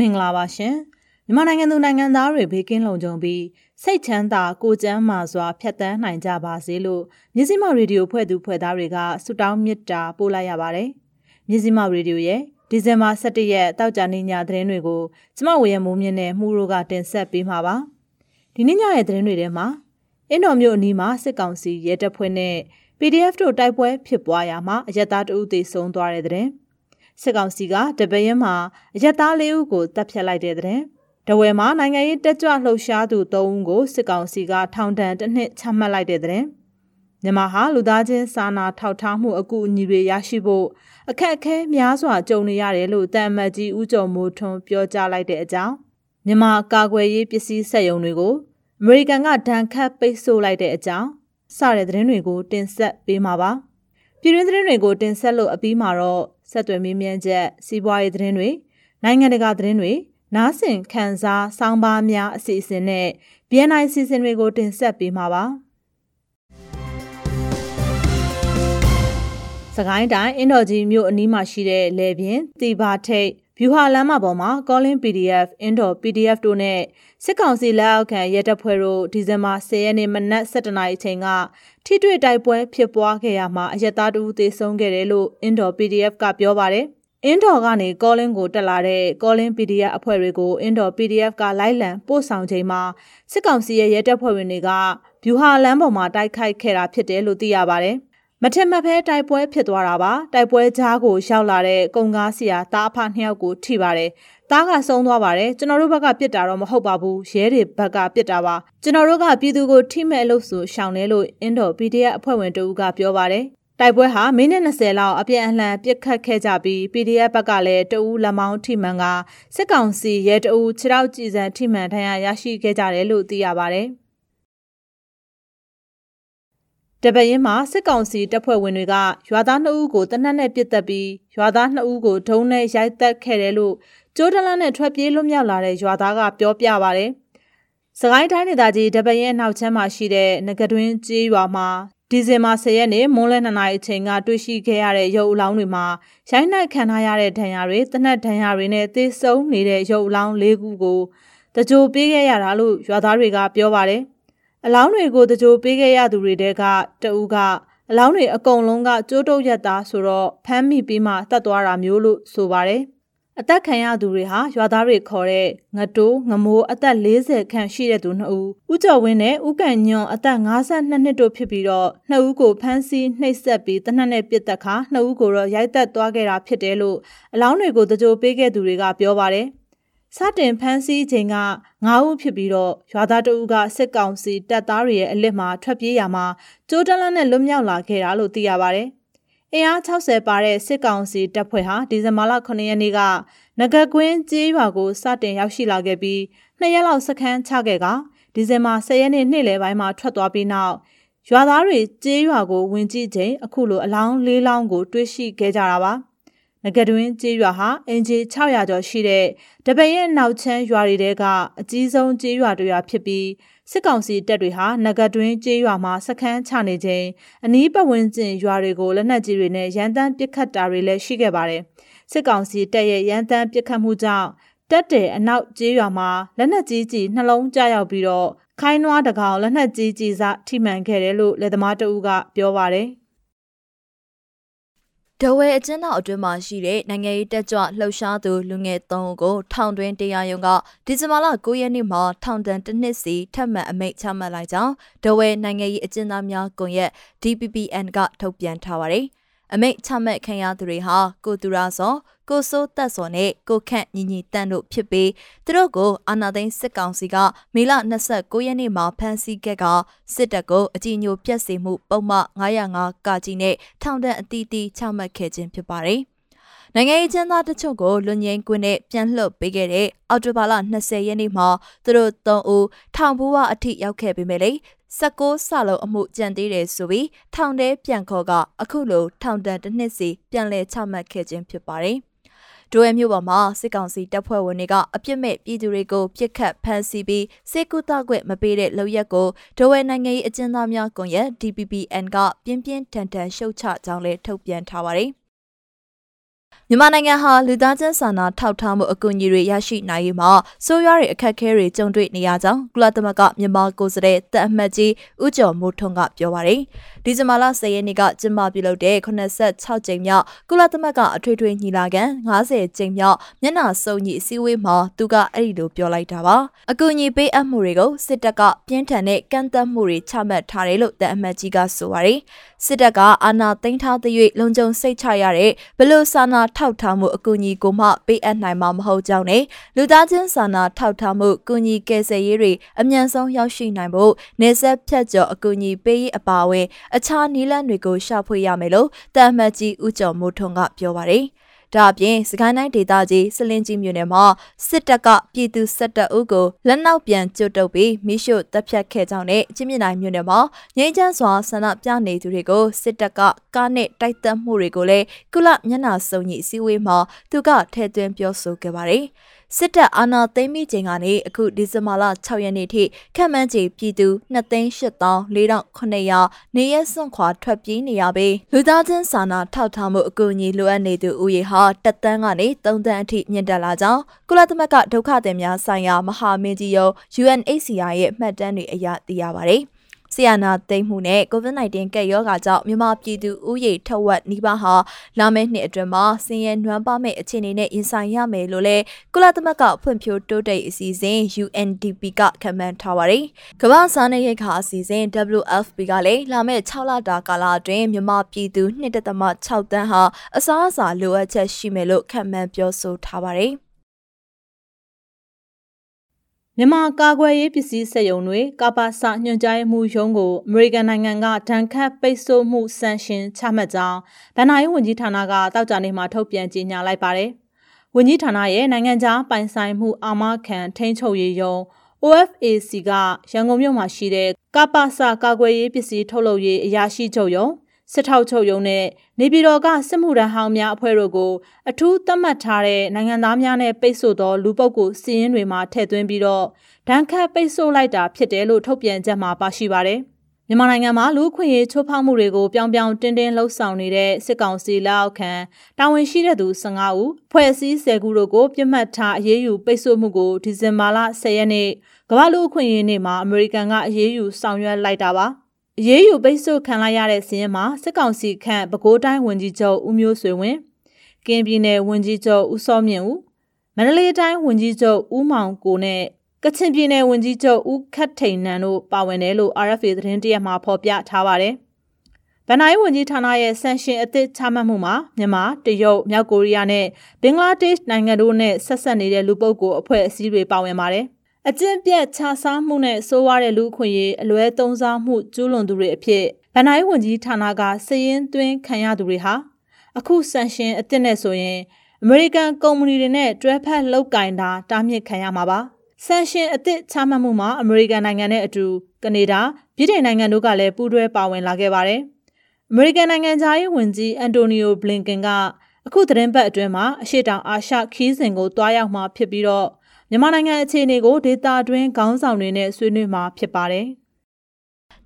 မင်္ဂလာပါရှင်မြန်မာနိုင်ငံသူနိုင်ငံသားတွေဘေးကင်းလုံခြုံပြီးစိတ်ချမ်းသာကိုကျမ်းမာစွာဖြတ်သန်းနိုင်ကြပါစေလို့မြစည်းမရေဒီယိုဖွဲ့သူဖွဲ့သားတွေကဆုတောင်းမေတ္တာပို့လိုက်ရပါတယ်မြစည်းမရေဒီယိုရဲ့ဒီဇင်ဘာ17ရက်တောက်ကြနေ့ညသတင်းတွေကိုကျမဝေရမိုးမြင့်နဲ့မှုတို့ကတင်ဆက်ပေးမှာပါဒီနေ့ညရဲ့သတင်းတွေထဲမှာအင်းတော်မြို့အနီးမှာစစ်ကောင်စီရဲတပ်ဖွဲ့နဲ့ PDF တို့တိုက်ပွဲဖြစ်ပွားရာမှာအရက်သားတဦးသေဆုံးသွားတဲ့တဲ့ စစ်ကောင်စီကတပရင်မှာအရက်သားလေးဦးကိုတပ်ဖြတ်လိုက်တဲ့တဲ့တဝယ်မှာနိုင်ငံရေးတက်ကြွလှုပ်ရှားသူ၃ဦးကိုစစ်ကောင်စီကထောင်ဒဏ်တစ်နှစ်ချမှတ်လိုက်တဲ့တဲ့မြန်မာဟာလူသားချင်းစာနာထောက်ထားမှုအကူအညီတွေရရှိဖို့အခက်အခဲများစွာကြုံနေရတယ်လို့တန်မတ်ကြီးဦးကျော်မိုးထွန်းပြောကြားလိုက်တဲ့အကြောင်းမြန်မာကာကွယ်ရေးပစ္စည်းစက်ရုံတွေကိုအမေရိကန်ကဒဏ်ခတ်ပိတ်ဆို့လိုက်တဲ့အကြောင်းစတဲ့သတင်းတွေကိုတင်ဆက်ပေးမှာပါပြည်တွင်းသတင်းတွေကိုတင်ဆက်လို့အပြီးမှာတော့ ဆက်သွယ်မေးမြန်းချက်စီးပွားရေးသတင်းတွေနိုင်ငံတကာသတင်းတွေနားဆင်ခန်းစားစောင်းပါးများအစီအစဉ်နဲ့ BNI စီစဉ်တွေကိုတင်ဆက်ပေးမှာပါစကိုင်းတိုင်းအင်းတော်ကြီးမြို့အနီးမှာရှိတဲ့လေပြင်းတီဘာထိတ် ဗျူဟာလမ်းမပေါ်မှာ calling PDF indoor PDF တို့နဲ့စစ်ကောင်စီလက်အောက်ခံရဲတပ်ဖွဲ့တို့ဒီဇင်ဘာ10ရက်နေ့မနက်7:00နာရီအချိန်ကထိတွေ့တိုက်ပွဲဖြစ်ပွားခဲ့ရမှာအရက်သားတူသေဆုံးခဲ့တယ်လို့ indoor PDF ကပြောပါတယ်။ indoor ကနေ calling ကိုတက်လာတဲ့ calling PDF အဖွဲ့တွေကို indoor PDF ကလိုက်လံပို့ဆောင်ချိန်မှာစစ်ကောင်စီရဲ့ရဲတပ်ဖွဲ့ဝင်တွေကဗျူဟာလမ်းပေါ်မှာတိုက်ခိုက်ခဲ့တာဖြစ်တယ်လို့သိရပါတယ်။ မထင်မှတ်ဖဲတိုက်ပွဲဖြစ်သွားတာပါတိုက်ပွဲကြားကိုရောက်လာတဲ့ကုံကားဆရာတားအဖနှစ်ယောက်ကိုထိပါတယ်တားကဆုံးသွားပါတယ်ကျွန်တော်တို့ဘက်ကပြစ်တာတော့မဟုတ်ပါဘူးရဲတွေဘက်ကပြစ်တာပါကျွန်တော်တို့ကပြည်သူကိုထိမဲ့လို့ဆိုရှောင်တယ်လို့အင်းတော် PDF အဖွဲ့ဝင်တဦးကပြောပါတယ်တိုက်ပွဲဟာမိနစ်20လောက်အပြန်အလှန်ပြစ်ခတ်ခဲ့ကြပြီး PDF ဘက်ကလည်းတဦးလက်မောင်းထိမှန်ကစစ်ကောင်စီရဲတဦးခြေထောက်ကြည်စံထိမှန်ထဏ်ရရရှိခဲ့ကြတယ်လို့သိရပါတယ်။ တပရင်မှာစစ်ကောင်စီတပ်ဖွဲ့ဝင်တွေကရွာသား2ဦးကိုတနက်နဲ့ပစ်တက်ပြီးရွာသား2ဦးကိုဒုံးနဲ့ရိုက်တက်ခဲ့တယ်လို့ကျိုးတလန်းနဲ့ထွက်ပြေးလွတ်မြောက်လာတဲ့ရွာသားကပြောပြပါဗျ။စကိုင်းတိုင်းဒေသကြီးတပရင်နောက်ချမ်းမှာရှိတဲ့ငကတွင်းကျေးရွာမှာဒီဇင်ဘာ10ရက်နေ့မွန်းလယ်2နာရီအချိန်ကတွေ့ရှိခဲ့ရတဲ့ရုပ်အလောင်းတွေမှာရိုင်းနှက်ခံထားရတဲ့ဒဏ်ရာတွေတနက်ဒဏ်ရာတွေနဲ့သေဆုံးနေတဲ့ရုပ်အလောင်း၄ခုကိုတကြိုပေးခဲ့ရတာလို့ရွာသားတွေကပြောပါတယ်။ အလောင်းတွေကိုတကြိုပေးခဲ့ရသူတွေတဲကတဦးကအလောင်းတွေအကုန်လုံးကကျိုးတုပ်ရက်သားဆိုတော့ဖမ်းမိပြီးမှတတ်သွားတာမျိုးလို့ဆိုပါတယ်အသက်ခံရသူတွေဟာရွာသားတွေခေါ်တဲ့ငတိုးငမိုးအသက်40ခန့်ရှိတဲ့သူနှစ်ဦးဦးကျော်ဝင်းနဲ့ဦးကန်ညွန့်အသက်52နှစ်တို့ဖြစ်ပြီးတော့နှစ်ဦးကိုဖမ်းဆီးနှိပ်စက်ပြီးတနက်နဲ့ပစ်တက်ခါနှစ်ဦးကိုတော့ရိုက်တက်သွားခဲ့တာဖြစ်တယ်လို့အလောင်းတွေကိုတကြိုပေးခဲ့သူတွေကပြောပါတယ် စတင်ဖမ်းဆီးချိန်က9ဦးဖြစ်ပြီးတော့ရွာသားတအုပ်ကစစ်ကောင်စီတပ်သားတွေရဲ့အလစ်မှာထွက်ပြေးရမှာကျိုးတလန်းနဲ့လွတ်မြောက်လာခဲ့တာလို့သိရပါဗျ။အင်အား60ပါတဲ့စစ်ကောင်စီတပ်ဖွဲ့ဟာဒီဇင်ဘာလ9ရက်နေ့ကငကကွင်းကျေးရွာကိုစတင်ရောက်ရှိလာခဲ့ပြီးနှစ်ရက်လောက်စခန်းချခဲ့ကဒီဇင်ဘာ10ရက်နေ့နေ့လယ်ပိုင်းမှာထွက်သွားပြီးနောက်ရွာသားတွေကျေးရွာကိုဝင်ကြည့်ချိန်အခုလိုအလောင်းလေးလောင်းကို တွေ့ရှိခဲ့ကြတာပါ။ ငကတွင်ကျေးရွာဟာအင်ဂျီ600ကျော်ရှိတဲ့တပည့်ရဲ့နောက်ချမ်းရွာတွေတဲကအကြီးဆုံးကျေးရွာတွေရွာဖြစ်ပြီးစစ်ကောင်စီတပ်တွေဟာငကတွင်ကျေးရွာမှာစခန်းချနေချိန်အနီးပတ်ဝန်းကျင်ရွာတွေကိုလက်နက်ကြီးတွေနဲ့ရန်တမ်းပစ်ခတ်တာတွေလည်းရှိခဲ့ပါတယ်။စစ်ကောင်စီတပ်ရဲ့ရန်တမ်းပစ်ခတ်မှုကြောင့်တက်တဲ့အနောက်ကျေးရွာမှာလက်နက်ကြီးကြီးနှလုံးကျရောက်ပြီးတော့ခိုင်းနွားတကောင်လက်နက်ကြီးကြီးစထိမှန်ခဲ့တယ်လို့လက်သမားတဦးကပြောပါတယ်။ ဒဝဲအကျဉ်းသားအတွင်းမှာရှိတဲ့နိုင်ငံရေးတက်ကြွလှုပ်ရှားသူလူငယ်၃ဦးကိုထောင်တွင်းတရားရုံးကဒီဇင်ဘာလ9ရက်နေ့မှာထောင်ဒဏ်တစ်နှစ်စီထပ်မံအမိန့်ချမှတ်လိုက်ကြောင်းဒဝဲနိုင်ငံရေးအကျဉ်းသားများကွန်ရက် DPPN ကထုတ်ပြန်ထားပါတယ်။အမိတ်ချမှတ်ခံရသူတွေဟာကိုသူရာစော ကိုစိုးတက်စောနဲ့ကိုခန့်ညီညီတန်းတို့ဖြစ်ပြီးသူတို့ကိုအာနာသိန်းစစ်ကောင်စီကမေလ29ရက်နေ့မှာဖမ်းဆီးခဲ့ကစစ်တပ်ကိုအကြီးညိုပြက်စီမှုပုံမှ905ကကြီးနဲ့ထောင်ဒဏ်အတီးတီးချမှတ်ခဲ့ခြင်းဖြစ်ပါတယ်နိုင်ငံရေးကျန်းသားတချို့ကိုလွန်ငင်းကွင်းနဲ့ပြန်လှုပ်ပေးခဲ့တဲ့အော်တိုဘာလ20ရက်နေ့မှာသူတို့3ဦးထောင်ဘူးဝအထိရောက်ခဲ့ပေမဲ့လေ16ဆလုံးအမှုကြံသေးတယ်ဆိုပြီးထောင်ထဲပြန်ခေါ်ကအခုလိုထောင်တန်းတစ်နှစ်စီပြန်လည်ချမှတ်ခဲ့ခြင်းဖြစ်ပါတယ် ဒိုရဲမြို့ပေါ်မှာစစ်ကောင်စီတပ်ဖွဲ့ဝင်တွေကအပြစ်မဲ့ပြည်သူတွေကိုပြစ်ခတ်ဖမ်းဆီးပြီးစစ်ကူတခွင့်မပေးတဲ့လုပ်ရက်ကိုဒိုရဲနိုင်ငံရေးအကျဉ်းသားများကွန်ရက် DPPN ကပြင်းပြင်းထန်ထန်ရှုတ်ချကြောင်းလည်းထုတ်ပြန်ထားပါတယ် မြန်မာနိုင်ငံဟာလူသားချင်းစာနာထောက်ထားမှုအကူအညီတွေရရှိနိုင်ရေးမှာစိုးရွားတဲ့အခက်အခဲတွေကြုံတွေ့နေရကြောင်းကုလသမဂ္ဂမြန်မာကိုယ်စားလှယ်တပ်အမတ်ကြီးဦးကျော်မိုးထွန်းကပြောပါရယ်ဒီဇင်ဘာလ10ရက်နေ့ကကျင်းပပြုလုပ်တဲ့86ကြိမ်မြောက်ကုလသမဂ္ဂအထွေထွေညီလာခံ90ကြိမ်မြောက်မျက်နှာစုံညီအစည်းအဝေးမှာသူကအဲ့ဒီလိုပြောလိုက်တာပါအကူအညီပေးအပ်မှုတွေကိုစစ်တပ်ကပြင်းထန်တဲ့ကန့်သက်မှုတွေချမှတ်ထားတယ်လို့တပ်အမတ်ကြီးကဆိုပါရယ် စစ်တပ်ကအာဏာသိမ်းထားသရွေ့လုံခြုံစိတ်ချရတဲ့ဘလို့စာနာထောက်ထားမှုအကူအညီကိုမှပေးအပ်နိုင်မှာမဟုတ်ကြောင်းနဲ့လူသားချင်းစာနာထောက်ထားမှုကူညီကယ်ဆယ်ရေးတွေအမြန်ဆုံးရောက်ရှိနိုင်ဖို့နေဆက်ဖြတ်ကျော်အကူအညီပေးရေးအပါအဝင်အခြားနည်းလမ်းတွေကိုရှာဖွေရမယ်လို့တာမတ်ကြီးဦးကျော်မိုးထွန်းကပြောပါတယ်။ ဒါအပြင်စကိုင်းတိုင်းဒေသကြီးစလင်းကြီးမြို့နယ်မှာစစ်တပ်ကပြည်သူစစ်တပ်ဦးကိုလက်နောက်ပြန်ကျွတ်တုပ်ပြီးမိရှုတပ်ဖြတ်ခဲ့ကြောင်းနဲ့ချင်းမြနိုင်မြို့နယ်မှာငြိမ်းချမ်းစွာဆန္ဒပြနေသူတွေကိုစစ်တပ်ကကားနဲ့တိုက်တက်မှုတွေကိုလည်းကုလမျက်နှာစုံကြီးအစည်းအဝေးမှာသူကထည့်သွင်းပြောဆိုခဲ့ပါတယ်။ စစ်တပ်အာဏာသိမ်းပြီးချိန်ကနေအခုဒီဇင်ဘာလ6ရက်နေ့ထိခန့်မှန်းခြေပြည်သူ2,800,400နေရစွန့်ခွာထွက်ပြေးနေရပြီးလူသားချင်းစာနာထောက်ထားမှုအကူအညီလိုအပ်နေသူဦးရေဟာတက်တန်းကနေ3တန်းအထိမြင့်တက်လာကြောင်းကုလသမဂ္ဂဒုက္ခသည်များဆိုင်ရာမဟာမင်းကြီးရုံး UNHCR ရဲ့မှတ်တမ်းတွေအရသိရပါတယ်။ ဆီယနာသိမ့်မှုနဲ့ COVID-19 ကပ်ရောဂါကြောင့်မြန်မာပြည်သူဥယေထက်ဝက်နီးပါးဟာလာမယ့်နှစ်အတွင်းမှာဆင်းရဲနွမ်းပါမယ့်အခြေအနေနဲ့ရင်ဆိုင်ရမယ်လို့လည်းကုလသမဂ္ဂဖွံ့ဖြိုးတိုးတက်အစီအစဉ် UNDP ကခန့်မှန်းထားပါတယ်။ကမ္ဘာစားနပ်ရိက္ခာအစီအစဉ် WFP ကလည်းလာမယ့်6လတာကာလအတွင်းမြန်မာပြည်သူ2.6တန်းဟာအစားအစာလိုအပ်ချက်ရှိမယ်လို့ခန့်မှန်းပြောဆိုထားပါတယ်။ မြန်မာကာကွယ်ရေးပစ္စည်းစက်ရုံတွေကာပါစညွှန်ကြားမှုရုံးကိုအမေရိကန်နိုင်ငံကဒဏ်ခတ်ပိတ်ဆို့မှုဆန်ရှင်ချမှတ်ကြောင်းဗန်နာရေးဝန်ကြီးဌာနကတောက်ကြနေမှာထုတ်ပြန်ကြေညာလိုက်ပါတယ်။ဝန်ကြီးဌာနရဲ့နိုင်ငံခြားပိုင်ဆိုင်မှုအာမခံထိန်းချုပ်ရေးရုံး OFAC ကရန်ကုန်မြို့မှာရှိတဲ့ကာပါစကာကွယ်ရေးပစ္စည်းထုတ်လုပ်ရေးအရာရှိချုပ်ရုံး စစ်ထောက်ချုပ်ရုံးနဲ့နေပြည်တော်ကစစ်မှုထမ်းဟောင်းများအဖွဲ့တို့ကိုအထူးသတ်မှတ်ထားတဲ့နိုင်ငံသားများနဲ့ပိတ်ဆို့သောလူပုဂ္ဂိုလ်စီးရင်တွေမှာထည့်သွင်းပြီးတော့ဒဏ်ခတ်ပိတ်ဆို့လိုက်တာဖြစ်တယ်လို့ထုတ်ပြန်ချက်မှာပါရှိပါတယ်။မြန်မာနိုင်ငံမှာလူခွင့်ရေးချိုးဖောက်မှုတွေကိုပြောင်ပြောင်တင်းတင်းလှုပ်ဆောင်နေတဲ့စစ်ကောင်စီလက်အောက်ခံတာဝန်ရှိတဲ့သူ15ဦးဖွဲ့စည်း10ခုတို့ကိုပြစ်မှတ်ထားအရေးယူပိတ်ဆို့မှုကိုဒီဇင်ဘာလ10ရက်နေ့ကမ္ဘာလူခွင့်ရေးနေ့မှာအမေရိကန်ကအရေးယူဆောင်ရွက်လိုက်တာပါ။ အရေးယူပိတ်ဆို့ခံလိုက်ရတဲ့စီးရင်မှာစစ်ကောင်စီခန့်ပဲခူးတိုင်းဝန်ကြီးချုပ်ဦးမျိုးဆွေဝင်းကင်းပြည်နယ်ဝန်ကြီးချုပ်ဦးစောမြင့်ဦးမန္တလေးတိုင်းဝန်ကြီးချုပ်ဦးမောင်ကိုနဲ့ကချင်ပြည်နယ်ဝန်ကြီးချုပ်ဦးခတ်ထိန်နန်တို့ပါဝင်တယ်လို့ RFA သတင်းတရက်မှာဖော်ပြထားပါတယ်။ဗန်နိုင်ဝန်ကြီးဌာနရဲ့ဆန်ရှင်အသစ်ချမှတ်မှုမှာမြန်မာ၊တရုတ်၊မြောက်ကိုရီးယားနဲ့ဘင်္ဂလားဒေ့ရှ်နိုင်ငံတို့နဲ့ဆက်ဆက်နေတဲ့လူပုဂ္ဂိုလ်အဖွဲ့အစည်းတွေပါဝင်ပါတယ်။ အကျင့်ပြတ်ခြားစားမှုနဲ့ဆိုးဝါးတဲ့လူအခွင့်အရေးအလွဲသုံးစားမှုကျူးလွန်သူတွေအဖြစ်ဗန်နိုင်ဝန်ကြီးဌာနကစည်ရင်းသွင်းခံရသူတွေဟာအခုဆန်ရှင်အစ်စ်နဲ့ဆိုရင်အမေရိကန်ကုမ္ပဏီတွေနဲ့တွဲဖက်လုပ်ကင်တာတားမြစ်ခံရမှာပါဆန်ရှင်အစ်စ်ချမှတ်မှုမှာအမေရိကန်နိုင်ငံနဲ့အတူကနေဒါပြည်ထောင်နိုင်ငံတို့ကလည်းပူးတွဲပါဝင်လာခဲ့ပါတယ်အမေရိကန်နိုင်ငံသားရေးဝန်ကြီးအန်တိုနီယိုဘလင်ကန်ကအခုသတင်းပတ်အတွင်းမှာအရှိတောင်အာရှခီးစဉ်ကိုတွားရောက်မှာဖြစ်ပြီးတော့ မြန်မာနိုင်ငံအခြေအနေကိုဒေတာတွင်းခေါင်းဆောင်တွေနဲ့ဆွေးနွေးမှာဖြစ်ပါတယ်။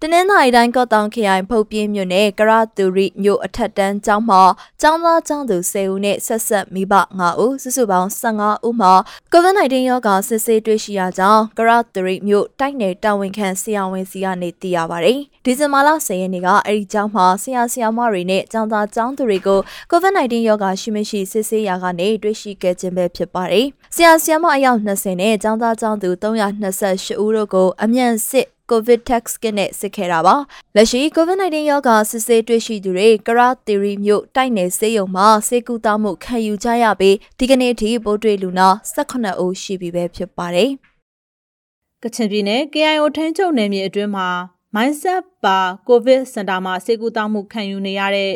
တနင်္သာရီတိုင်းကော့တောင်ခရိုင်ဖုတ်ပြင်းမြို့နယ်ကရတူရီမြို့အထက်တန်းကျောင်းမှာကျောင်းသားကျောင်းသူ10ဦးနဲ့ဆက်ဆက်မိဘ9ဦးစုစုပေါင်း15ဦးမှာ COVID-19 ရောဂါစစ်ဆေးတွေ့ရှိရကြောင်းကရတူရီမြို့တိုက်နယ်တာဝန်ခံဆရာဝန်စီကနေသိရပါတယ်။ဒီဇင်ဘာလ10ရက်နေ့ကအဲဒီကျောင်းမှာဆရာဆရာမတွေနဲ့ကျောင်းသားကျောင်းသူတွေကို COVID-19 ရောဂါရှိမရှိစစ်ဆေးရာကနေတွေ့ရှိခဲ့ခြင်းပဲဖြစ်ပါတယ်။ဆရာဆရာမအယောက်20နဲ့ကျောင်းသားကျောင်းသူ328ဦးတို့ကိုအမြန်စစ် COVID tax ကနဲ့စစ်ခဲ့တာပါလက်ရှိ COVID-19 ရောဂါစစ်ဆေးတွေ့ရှိသူတွေကရာတီရီမြို့တိုက်နယ်ဆေးရုံမှာဆေးကုသမှုခံယူကြရပြီးဒီကနေ့အထိပိုးတွေ့လူနာ18ဦးရှိပြီပဲဖြစ်ပါတယ်ကချင်ပြည်နယ် KIO ထင်းချုပ်နယ်မြေအတွင်းမှာ Mindset ပါ COVID စင်တာမှာဆေးကုသမှုခံယူနေရတဲ့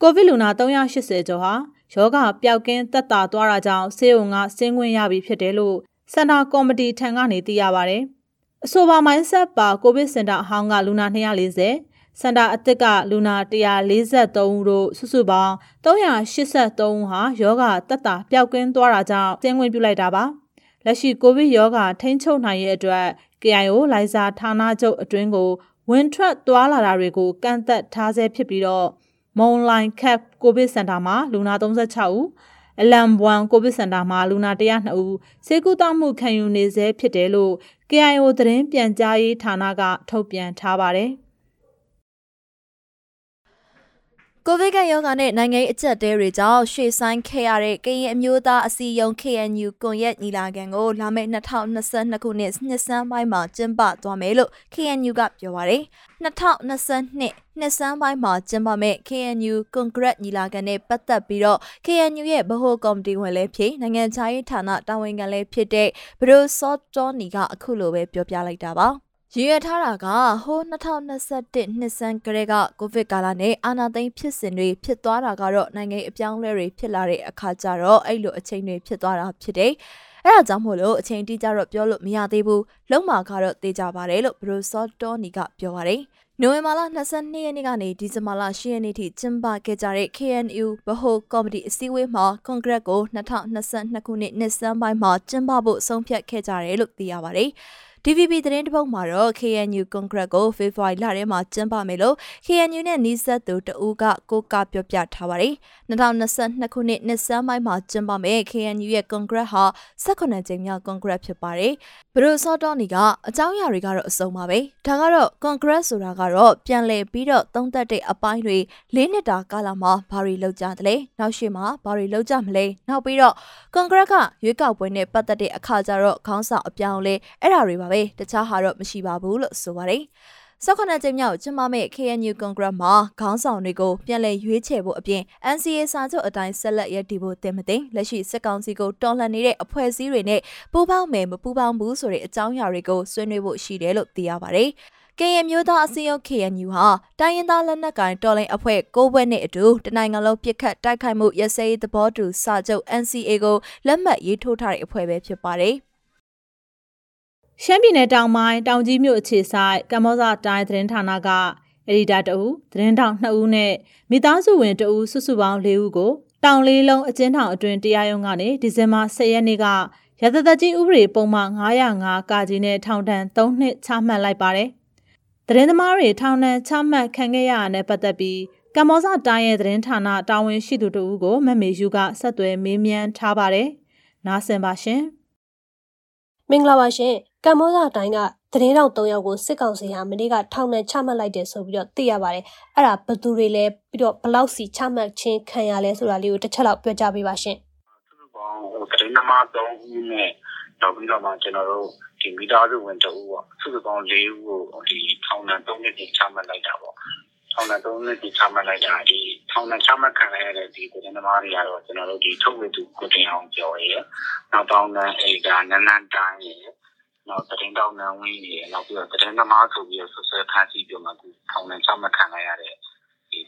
ကိုဗစ်လူနာ380ကျော်ဟာယောဂပျောက်ကင်းသက်သာသွားတာကြောင့်ဆေးရုံကဆင်းခွင့်ရပြီဖြစ်တယ်လို့စင်တာကော်မတီထံကနေသိရပါဗျ။ အဆိုပါမိုင်းဆက်ပါကိုဗစ်စင်တာအဟောင်းကလူနာ240စင်တာအသစ်ကလူနာ143ဦးတို့စုစုပေါင်း383ဦးဟာယောဂတက်တာပျောက်ကင်းသွားတာကြောင့်ဆင်းခွင့်ပြုလိုက်တာပါလက်ရှိကိုဗစ်ယောဂထိန်းချုပ်နိုင်ရဲ့အတွက် KIO လိုင်ဇာဌာနချုပ်အတွင်းကိုဝင်ထွက်သွားလာတာတွေကိုကန့်သက်ထားဆဲဖြစ်ပြီးတော့မုံလိုင်ကပ်ကိုဗစ်စင်တာမှာလူနာ36ဦးအလံဘွမ်ကိုဗစ်စင်တာမှာလူနာ102ဦးစေကူတောက်မှုခံယူနေဆဲဖြစ်တယ်လို့ KIO သတင်းပြန်ကြားရေးဌာနက ထုတ်ပြန်ထားပါတယ်။ ကိုဗစ်ကရောဂါနဲ့နိုင်ငံရေးအကျပ်တဲတွေကြောင့်ရွှေ့ဆိုင်းခဲ့ရတဲ့ကရင်အမျိုးသားအစည်းအရုံး KNU ကွန်ရက်ညီလာခံကိုလာမယ့်2022ခုနှစ်နှစ်ဆန်းပိုင်းမှာကျင်းပသွားမယ်လို့ KNU ကပြောပါရယ်2022နှစ်ဆန်းပိုင်းမှာကျင်းပမယ့် KNU Congress ညီလာခံနဲ့ပတ်သက်ပြီးတော့ KNU ရဲ့ဗဟိုကော်မတီဝင်လည်းဖြစ်နိုင်ငံခြားရေးဌာနတာဝန်ခံလည်းဖြစ်တဲ့ဘရိုဆော့တောနီကအခုလိုပဲပြောပြလိုက်တာပါ။ ရည်ရထားတာကဟိုး2021နှစ်ဆန်းကလေးကကိုဗစ်ကာလနဲ့အာဏာသိမ်းဖြစ်စဉ်တွေဖြစ်သွားတာကတော့နိုင်ငံအပြောင်းလဲတွေဖြစ်လာတဲ့အခါကျတော့အဲ့လိုအချိန်တွေဖြစ်သွားတာဖြစ်တယ်။အဲ့ဒါကြောင့်မို့လို့အချိန်တိကျတော့ပြောလို့မရသေးဘူး။လုံးမာကတော့သိကြပါတယ်လို့ဘရိုဆော့တောနီကပြောပါတယ်။နိုဝင်ဘာလ22ရက်နေ့ကနေဒီဇင်ဘာလ10ရက်နေ့ထိကျင်းပခဲ့ကြတဲ့ KNU ဗဟိုကော်မတီအစည်းအဝေးမှာကွန်ဂရက်ကို2022ခုနှစ်နှစ်ဆန်းပိုင်းမှာကျင်းပဖို့ဆုံးဖြတ်ခဲ့ကြတယ်လို့သိရပါတယ်။ DVB သတင်းတစ်ပုဒ်မှာတော့ KNU Congress ကိုဖေဖော်ဝါရီလထဲမှာကျင်းပမယ်လို့ KNU နဲ့နှီးဆက်သူတဦးကကိုကပြောပြထားပါတယ်။2022ခုနှစ်နှစ်ဆန်းပိုင်းမှာကျင်းပမယ် KNU ရဲ့ Congress ဟာ18ကြိမ်မြောက် Congress ဖြစ်ပါတယ်။ဘရိုဆော့တော်နီကအကြောင်းအရာတွေကတော့အစုံပါပဲ။ဒါကတော့ Congress ဆိုတာကတော့ပြန်လည်ပြီးတော့သုံးသက်တဲ့အပိုင်းတွေ၄နှစ်တာကာလမှာဘာတွေလုပ်ကြသလဲ။နောက်ရှိမှာဘာတွေလုပ်ကြမလဲ။နောက်ပြီးတော့ Congress ကရွေးကောက်ပွဲနဲ့ပတ်သက်တဲ့အခါကျတော့ခေါင်းဆောင်အပြောင်းလဲအဲ့ဒါတွေပါပဲတခြားဟာတော့မရှိပါဘူးလို့ဆိုပါတယ်။၁၉ကြိမ်မြောက်ကျင်းပမယ့် KNU Congress မှာခေါင်းဆောင်တွေကိုပြန်လည်ရွေးချယ်ဖို့အပြင် NCA စာချုပ်အတိုင်းဆက်လက်ရည်တည်ဖို့တင်မသိလက်ရှိစစ်ကောင်စီကိုတော်လှန်နေတဲ့အဖွဲ့အစည်းတွေနဲ့ပူးပေါင်းမယ်မပူးပေါင်းဘူးဆိုတဲ့အကြောင်းအရာတွေကိုဆွေးနွေးဖို့ရှိတယ်လို့သိရပါတယ်။ KN မျိုးသားအစည်းအရုံး KNU ဟာတိုင်းရင်းသားလက်နက်ကိုင်တော်လှန်အဖွဲ့၉ဘွဲ့နဲ့အတူတနိုင်ငံလုံးပြစ်ခတ်တိုက်ခိုက်မှုရစဲရေးသဘောတူစာချုပ် NCA ကိုလက်မှတ်ရေးထိုးထားတဲ့အဖွဲ့ပဲဖြစ်ပါတယ်။ ရှမ်းပြည်နယ်တောင်ပိုင်းတောင်ကြီးမြို့အခြေဆိုင်ကမ္ဘောဇတိုင်းသတင်းဌာနကအက်ဒီတာတအူသတင်းထောက်2ဦးနဲ့မိသားစုဝင်တအူစုစုပေါင်း4ဦးကိုတောင်လေးလုံးအကျဉ်းထောင်အတွင်းတရားရုံးကနေဒီဇင်ဘာ10ရက်နေ့ကရသသက်ကြီးဥပဒေပုံမှန်905ကာကြီးနဲ့ထောင်ဒဏ်3နှစ်ချမှတ်လိုက်ပါတယ်။သတင်းသမားတွေထောင်ဒဏ်ချမှတ်ခံခဲ့ရတာနဲ့ပတ်သက်ပြီးကမ္ဘောဇတိုင်းရဲ့သတင်းဌာနတာဝန်ရှိသူတို့ကိုမမေယူကဆက်သွယ်မေးမြန်းထားပါတယ်။နားဆင်ပါရှင်။မင်္ဂလာပါရှင် ကမ္ဘောဇတိုင်းကသတင်းတောက်၃ယောက်ကိုစစ်ကောင်စီဟာမနေ့ကထောင်နဲ့ချမှတ်လိုက်တယ်ဆိုပြီးတော့သိရပါတယ်။အဲ့ဒါဘယ်သူတွေလဲပြီးတော့ဘလောက်စီချမှတ်ခြင်းခံရလဲဆိုတာလေးကိုတစ်ချက်လောက်ပြောကြပေးပါရှင်။သူတို့ကောင်သတင်းသမား၃ဦးနဲ့နောက်ပြီးတော့မှကျွန်တော်တို့ဒီမိသားစုဝင်တဦးပေါ့စုစုပေါင်း၄ဦးကိုဒီထောင်နဲ့၃နှစ်ချမှတ်လိုက်တာပေါ့။ထောင်နဲ့၃နှစ်ချမှတ်လိုက်တာဒီထောင်နဲ့ချမှတ်ခံရတဲ့ဒီသတင်းသမားတွေကတော့ကျွန်တော်တို့ဒီထုတ်ဝေသူကိုတင်အောင်ပြောရဲ။နောက်တောင်းတဲ့အေကနန်းနန်းတိုင်းရဲ့ နောက်သတင်းတောက်နန်းဝင်းတွေနောက်ပြီးတော့သတင်းသမားဆိုပြီးတော့ဆွဆွဲဖန်ဆီးပြီးမှသူထောင်နဲ့ချမှတ်ခံရတဲ့ဒီ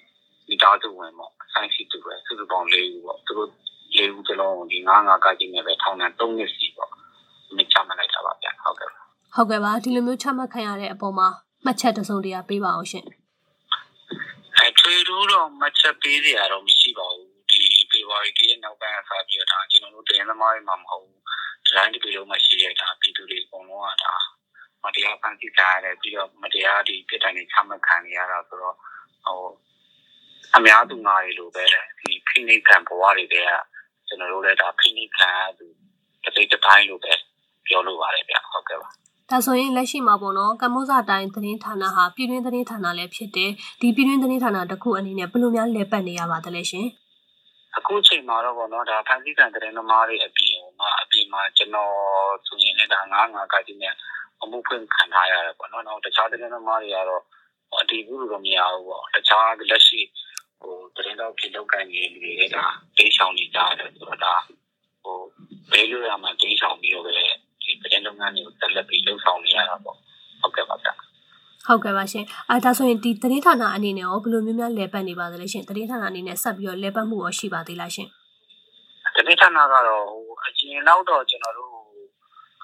မိသားစုဝင်ပေါ့ဆိုင်ရှိသူပဲစုစုပေါင်း၄ဦးပေါ့သူတို့၄ဦးစလုံးဒီ95ကကြီးနဲ့ပဲထောင်နဲ့3နှစ်စီပေါ့မချမှတ်လိုက်တာပါဗျဟုတ်ကဲ့ဟုတ်ကဲ့ပါဒီလိုမျိုးချမှတ်ခံရတဲ့အပေါ်မှာမှတ်ချက်တစုံတရာပေးပါအောင်ရှင်အဲထွေထူးတော့မှတ်ချက်ပေးစရာတော့မရှိပါဘူးဒီဖေဖော်ဝါရီလနောက်ပိုင်းအစားပြီးတော့ဒါကျွန်တော်တို့တင်းသမားတွေမှမဟုတ်ဘူးဒီ တိုင်းတစ်ပြည်လုံးမှာရှိတဲ့ဒါပြည်သူတွေအကုန်လုံးကဒါမတရားဖန်ဆီးခံရတယ်ပြီးတော့မတရားဒီပြစ်ဒဏ်တွေချမှတ်ခံရတာဆိုတော့ဟိုအများသူငါတွေလိုပဲဒီဖိနှိပ်ခံဘဝတွေကကျွန်တော်တို့လည်းဒါဖိနှိပ်ခံရသူတစ်စိတ်တစ်တိုင်းလိုပဲပြောလို့ပါတယ်ဗျဟုတ်ကဲ့ပါဒါဆိုရင်လက်ရှိမှာပေါ့နော်ကမ္ဘောဇတိုင်းသတင်းဌာနဟာပြည်တွင်းသတင်းဌာနလည်းဖြစ်တယ်ဒီပြည်တွင်းသတင်းဌာနတစ်ခုအနေနဲ့ဘယ်လိုများလဲပတ်နေရပါသလဲရှင် အခုချိန်မှာတော့ပေါ့နော်ဒါဖန်ဆီးခံသတင်းသမားတွေအပြင်မှာအပြင်မှာကျွန်တော်ဆိုရင်လည်းဒါငါးငါးကကြီးနဲ့အမှုဖွင့်ခံထားရတယ်ပေါ့နော်။နောက်တခြားသတင်းသမားတွေကတော့အတီးဘူးလို့တော့မရဘူးပေါ့။တခြားလက်ရှိဟိုသတင်းတော့ဖြစ်လောက်ကန်နေလူတွေကဒါတိတ်ဆောင်နေကြတယ်ဆိုတော့ဒါဟိုဘယ်လိုရမှတိတ်ဆောင်ပြီးတော့ပဲဒီသတင်းလုပ်ငန်းတွေကိုတက်လက်ပြီးလှုပ်ဆောင်နေရတာပေါ့။ဟုတ်ကဲ့ပါဗျာ။ ဟုတ်ကဲ့ပါရှင်။အဲဒါဆိုရင်ဒီသတင်းဌာနအနေနဲ့ရောဘယ်လိုမျိုးများလဲပတ်နေပါသလဲရှင်။သတင်းဌာနအနေနဲ့ဆက်ပြီးတော့လဲပတ်မှုရောရှိပါသေးလားရှင် န္ဒကတော့ဟိုအရင်တော့တော့ကျွန်တော်တို့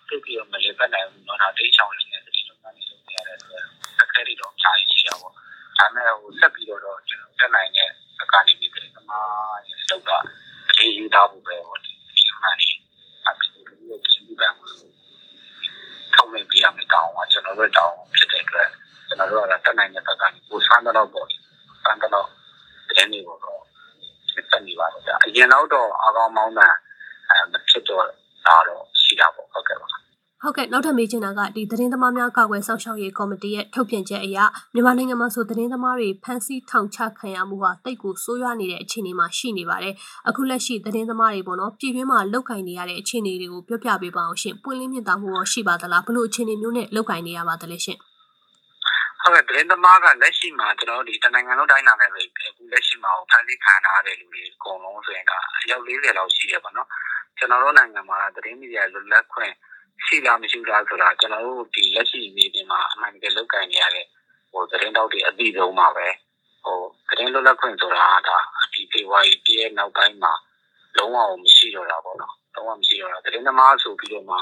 ပြည့်ပြီးတော့မလေးပတ်နိုင်ဘူးเนาะဒါတိတ်ချောင်းလေးနဲ့တိတ်လုံးကနေလုပ်နေရတဲ့အတွက်အခက်အခဲတွေတော့ဖြားရရှိတာပေါ့ဒါမဲ့ဟိုဆက်ပြီးတော့တော့ကျွန်တော်တက်နိုင်တဲ့ကနေပြီးပြည်သမားရဲ့လောက်တာအေးယူတာဘူးပဲဟိုဒီလိုမှနေအဖြစ်ကိုဒီလိုပန်ထောက်နေပြရမယ်တောင်းကကျွန်တော်တို့တောင်းဖြစ်တဲ့အတွက် ကျွန်တော်တို့ကတက်နိုင်တဲ့ဘက်ကနေကိုဆန်းတော့ပေါ့ဆန်းတော့တဲ့နေပေါ့တော့တက်နေပါတယ်ကြာအရင်တော့အကောင်မောင်းတာအဲမဖြစ်တော့တာတော့ရှိတာပေါ့ဟုတ်ကဲ့ပါဟုတ်ကဲ့နောက်ထပ်မေးချင်တာကဒီသတင်းသမားများကာကွယ်စောင့်ရှောက်ရေးကော်မတီရဲ့ထုတ်ပြန်ချက်အရမြန်မာနိုင်ငံမှာဆိုသတင်းသမားတွေဖမ်းဆီးထောင်ချခံရမှုဟာတိတ်ကိုဆိုးရွားနေတဲ့အခြေအနေမှာရှိနေပါတယ်။အခုလက်ရှိသတင်းသမားတွေပေါ့နော်ပြည်တွင်းမှာလောက်ကင်နေရတဲ့အခြေအနေတွေကိုပြောပြပေးပါအောင်ရှင်။ပွင့်လင်းမြင့်တာမှုရောရှိပါသလား။ဘလို့အခြေအနေမျိုးနဲ့လောက်ကင်နေရပါသလဲရှင်။ ဟုတ်ကဲ့သတင်းသမားကလက်ရှိမှာကျွန်တော်တို့ဒီတနိုင်ငံလုံးတိုင်းနာနဲ့ပဲအခုလက်ရှိမှာဖမ်းဆီးခံရတဲ့လူတွေအကုန်လုံးဆိုရင်ဒါအယောက်40လောက်ရှိရပါတော့။ကျွန်တော်တို့နိုင်ငံမှာသတင်းမီဒီယာလွတ်လပ်ခွင့်ရှိလားမရှိလားဆိုတာကျွန်တော်တို့ဒီလက်ရှိနေပြင်မှာအမှန်တကယ်လုပ်ကိုင်နေရတဲ့ဟိုသတင်းတောက်တွေအပြီးဆုံးပါပဲဟိုသတင်းလွတ်လပ်ခွင့်ဆိုတာဒါဒီဖေဝါရီတည်းနောက်ပိုင်းမှာလုံးဝမရှိတော့တာပေါ့နော်လုံးဝမရှိတော့တာသတင်းသမားဆိုပြီးတော့မှ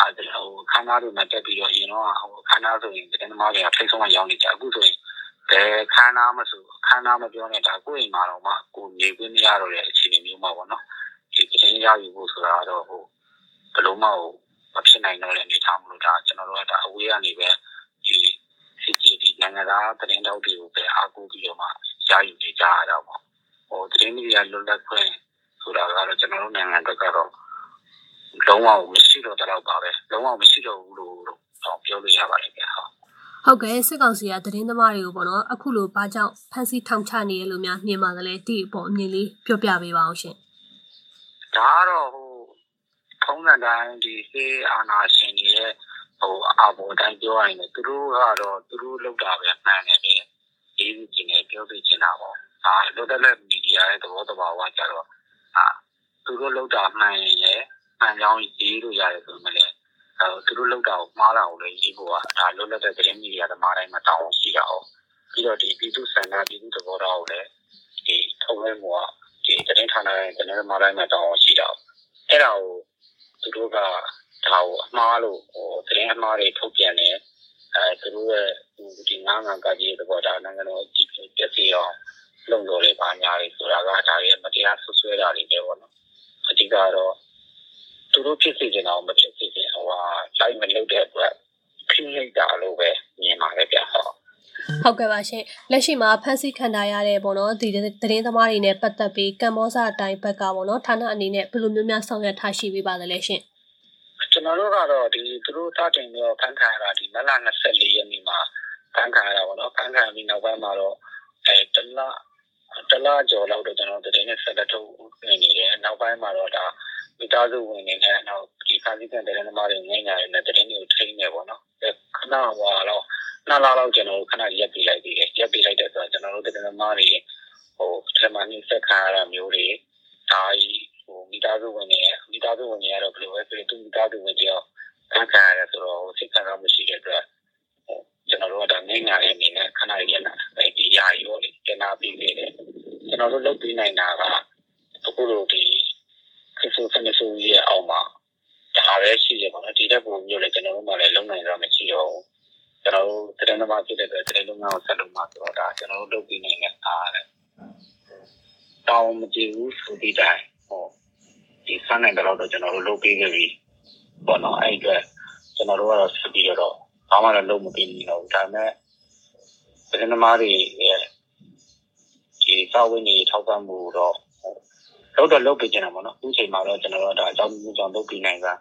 အဲဟိုခန်းသားတွေမှာတက်ပြီးတော့ရင်တော့ဟိုခန်းသားဆိုရင်သတင်းသမားတွေကထိတ်ဆုံးရောက်နေကြအခုဆိုရင်ဘယ်ခန်းသားမဆိုခန်းသားမပြောနဲ့ဒါကိုယ့်အိမ်မှာတော့မှကိုနေခွင့်မရတော့တဲ့အခြေအနေမျိုးမှာပေါ့နော်ဒီသတင်းရယူဖို့ဆိုတာတော့ဟိုဘယ်လိုမှဟိုမဖြစ်နိုင်တော့တဲ့အနေအထားမလို့ဒါကျွန်တော်တို့ကဒါအဝေးကနေပဲဒီ CCTV နိုင်ငံသားသတင်းတောက်တွေကိုပဲအားကိုးပြီးတော့မှရယူနေကြရတာပေါ့ဟိုသတင်းမီဒီယာလွတ်လပ်ခွင့်ဆိုတာကတော့ကျွန်တော်တို့နိုင်ငံဘက်ကတော့ လုံးဝမရှိတော့တော့ပါပဲလုံးဝမရှိတော့ဘူးလို့တော့ပြောလို့ရပါတယ်ဗျာဟုတ်ဟုတ်ကဲ့စစ်ကောင်စီကသတင်းသမားတွေကိုပေါ့နော်အခုလိုဘာကြောင့်ဖမ်းဆီးထောင်ချနေရလို့များမြင်ပါသလဲဒီအပေါ်အမြင်လေးပြောပြပေးပါအောင်ရှင်ဒါကတော့ဟိုထုံးစံတိုင်းဒီစေအာနာရှင်တွေရဲ့ဟိုအာဘော်တိုင်းပြောရရင်သူတို့ကတော့သူတို့လောက်တာပဲမှန်တယ်လေဒီကျင်နေပြောပြချင်တာပေါ့အာလောတလက်မီဒီယာရဲ့သဘောတဘာဝကြတော့အာသူတို့လောက်တာမှန်ရင်လည်း မှန်ကြောင်းရေးလို့ရတယ်ဆိုမှလည်းအဲသူတို့လောက်တာကိုမှားတာကိုလည်းရေးဖို့ကဒါလွတ်လပ်တဲ့သတင်းမီဒီယာသမားတိုင်းမှာတောင်းရှိတာ哦ပြီးတော့ဒီပြည်သူစံနာပြည်သူသဘောထားကိုလည်းဒီထုံးဝဲမှုကဒီသတင်းဌာနရဲ့သတင်းသမားတိုင်းမှာတောင်းရှိတာအဲ့ဒါကိုသူတို့ကဒါကိုအမှားလို့ဟိုသတင်းအမှားတွေထုတ်ပြန်တယ်အဲသူတို့ရဲ့ဒီငါးငါးကကြီးတဲ့ဘောဒါနိုင်ငံတော်ကြည့်ပြစီအောင်လုံလို့လေပါညာတွေဆိုတာကဒါရဲ့မတရားဆွဆွဲတာတွေပဲပေါ့နော်အဓိကတော့ သူတို့ဖြစ်စီနေတာမဖြစ်စီနေဟိုဟာလိုက်မလုပ်တဲ့အတွက်ဖိနှိပ်တာလို့ပဲမြင်ပါတယ်ဗျဟုတ်ဟုတ်ကဲ့ပါရှင်လက်ရှိမှာဖန်ဆီးခံထားရတဲ့ပေါ့နော်ဒီသတင်းသမားတွေနဲ့ပတ်သက်ပြီးကမ္ဘောဇအတိုင်းဘက်ကပေါ့နော်ဌာနအနေနဲ့ဘယ်လိုမျိုးများဆောင်ရွက်ထားရှိပေးပါသလဲရှင်ကျွန်တော်တို့ကတော့ဒီသူတို့စတင်ပြီးဖန်ခံရတာဒီမလ24ရက်နေ့မှာဖန်ခံရတာပေါ့နော်ဖန်ခံပြီးနောက်ပိုင်းမှာတော့အဲတလတလကျော်လောက်တော့ကျွန်တော်သတင်းနဲ့ဆက်လက်ထုတ်နေနေတယ်နောက်ပိုင်းမှာတော့ဒါ မိသားစုဝင်နေနဲ့နောက်ဒီဖန်ဆီးခံတဲ့သမားတွေငိမ့်ညာတဲ့သတင်းတွေကိုထိန်းနေပေါ့နော်ခဏဟွာတော့နှစ်လလောက်ကျွန်တော်တို့ခဏရက်ပြလိုက်သေးတယ်ရက်ပြလိုက်တဲ့ဆိုတော့ကျွန်တော်တို့တင်သမားတွေဟိုထမနှိစက်ခါရတာမျိုးတွေဒါကြီးဟိုမိသားစုဝင်တွေမိသားစုဝင်တွေကတော့ဘယ်လိုပဲဆိုသူမိသားစုဝင်တယောက်ခံခံရတယ်ဆိုတော့စိတ်ခံစားမရှိတဲ့အတွက်ဟိုကျွန်တော်တို့ကဒါငိမ့်ညာတဲ့အနေနဲ့ခဏရက်လာအဲဒီရာကြီးပေါ့လေကျနာပြီးနေတယ်ကျွန်တော်တို့လုပ်ပြီးနိုင်တာကအခုလိုဒီ ခရစ်စတန်ဆူရဲ့အောက်မှာဒါပဲရှိရပါတော့ဒီတဲ့ပုံမျိုးလည်းကျွန်တော်တို့မှလည်းလုံနိုင်တော့မရှိတော့ဘူးကျွန်တော်တို့သတင်းသမားဖြစ်တဲ့အတွက်သတင်းလုပ်ငန်းကိုဆက်လုပ်မှာဆိုတော့ဒါကျွန်တော်တို့လုပ်ပြီးနေတဲ့အားတဲ့တောင်းမကြည့်ဘူးဆိုပြီးတိုင်းဟောဒီဆန်းနိုင်တော့တော့ကျွန်တော်တို့လုပ်ပြီးခဲ့ပြီပေါ့နော်အဲ့အတွက်ကျွန်တော်တို့ကတော့ဆက်ပြီးတော့ဘာမှလည်းလုပ်မပြီးနေတော့ဒါပေမဲ့သတင်းသမားတွေရဲ့ဒီစာဝင်တွေထောက်ပံ့မှုတော့ လောက်တော့လုပ်ပေးကြတာပေါ့နော်အခုချိန်မှာတော့ကျွန်တော်တို့ဒါအကြောင်းမျိုးကြောင့်လုပ်ပြီးနိုင်တာ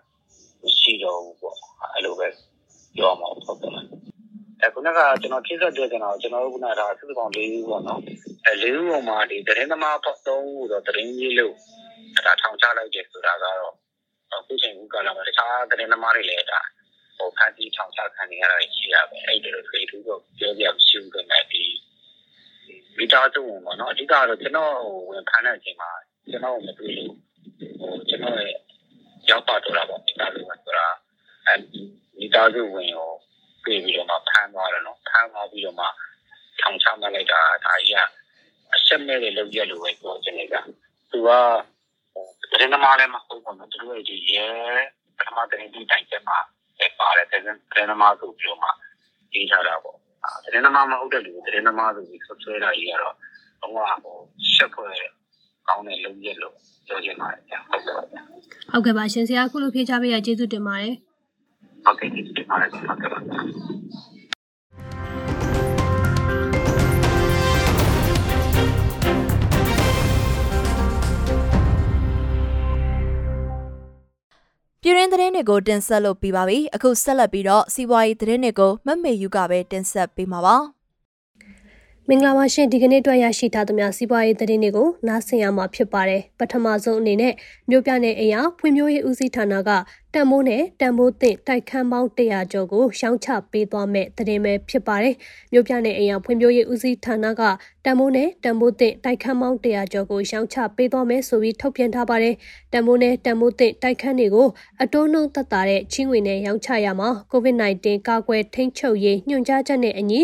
မရှိတော့ဘူးပေါ့အဲ့လိုပဲပြောမှာဟုတ်တယ်အခုနကကျွန်တော်ဖြည့်ဆက်ပြောချင်တာကျွန်တော်တို့ကဒါစုစုပေါင်း၄ဦးပေါ့နော်အဲ၄ဦးပေါ်မှာဒီသတင်းသမားပေါ့၃ဦးတော့သတင်းကြီးလို့ဒါထောင်ချလိုက်တယ်ဆိုတာကတော့အခုချိန်ကလာမှာတခြားသတင်းသမားတွေလည်းဒါဟိုဖန်တီးထောင်ချခံနေရတာရှိရပဲအဲ့ဒီလိုတွေတူတော့ပြောပြမရှိဘူးခင်ဗျဒီမိသားစုဝင်ပေါ့နော်အဓိကတော့ကျွန်တော်ဝင်ဖမ်းတဲ့အချိန်မှာ ကျွန်တော်မတွေ့လို့ဟိုကျွန်တော်ရဲ့ရောက်ပါတော့တာပေါ့မိသားစုဝင်ဆိုတာအဲမိသားစုဝင်ကိုတွေ့ပြီးတော့မှဖမ်းသွားတယ်နော်ဖမ်းသွားပြီးတော့မှထောင်ချမှတ်လိုက်တာဒါကြီးကအဆက်မဲ့တွေလုပ်ရလို့ပဲပြောချင်တယ်ကသူကတင်းသမားလည်းမဟုတ်ဘူးနော်သူတို့ရဲ့ဒီရဲပထမတင်းဒီတိုင်ချက်မှာပါတယ်တင်းတင်းသမားဆိုပြီးတော့မှရေးထားတာပေါ့တင်းသမားမဟုတ်တဲ့လူတင်းသမားဆိုပြီးဆွဆွဲတာကြီးကတော့တော့ဟိုရှက်ဖွဲ့ ကောင်းတဲ့လုပ်ရက်လို့ပြောချင်ပါတယ်ဗျဟုတ်ကဲ့ပါဗျဟုတ်ကဲ့ပါရှင်ဆရာခုလိုဖြေချပေးရကျေးဇူးတင်ပါတယ်ဟုတ်ကဲ့ကျေးဇူးတင်ပါတယ်ဟုတ်ကဲ့ပါပြည်ရင်းသတင်းတွေကိုတင်ဆက်လို့ပြီးပါပြီအခုဆက်လက်ပြီးတော့စီးပွားရေးသတင်းတွေကိုမမေယူကပဲတင်ဆက်ပေးမှာပါ မင်္ဂလာပါရှင်ဒီကနေ့အတွက်ရရှိထားသမျှစီးပွားရေးသတင်းတွေကိုနားဆင်ရမှာဖြစ်ပါတယ်ပထမဆုံးအနေနဲ့မြို့ပြနယ်အရာဖွံ့ဖြိုးရေးဦးစီးဌာနကတန်မိုးနဲ့တန်မိုးသင့်တိုက်ခန်းပေါင်း100ကျော်ကိုရှောင်းချပေးသွားမဲ့သတင်းပဲဖြစ်ပါတယ်မြို့ပြနယ်အရာဖွံ့ဖြိုးရေးဦးစီးဌာနကတန်မိုးနဲ့တန်မိုးသင့်တိုက်ခန်းပေါင်း100ကျော်ကိုရှောင်းချပေးသွားမယ်ဆိုပြီးထုတ်ပြန်ထားပါတယ်တန်မိုးနဲ့တန်မိုးသင့်တိုက်ခန်းတွေကိုအတိုးနှုံသက်သာတဲ့ချင်းဝင်နဲ့ရောင်းချရမှာ COVID-19 ကာကွယ်ထိန်းချုပ်ရေးညွှန်ကြားချက်နဲ့အညီ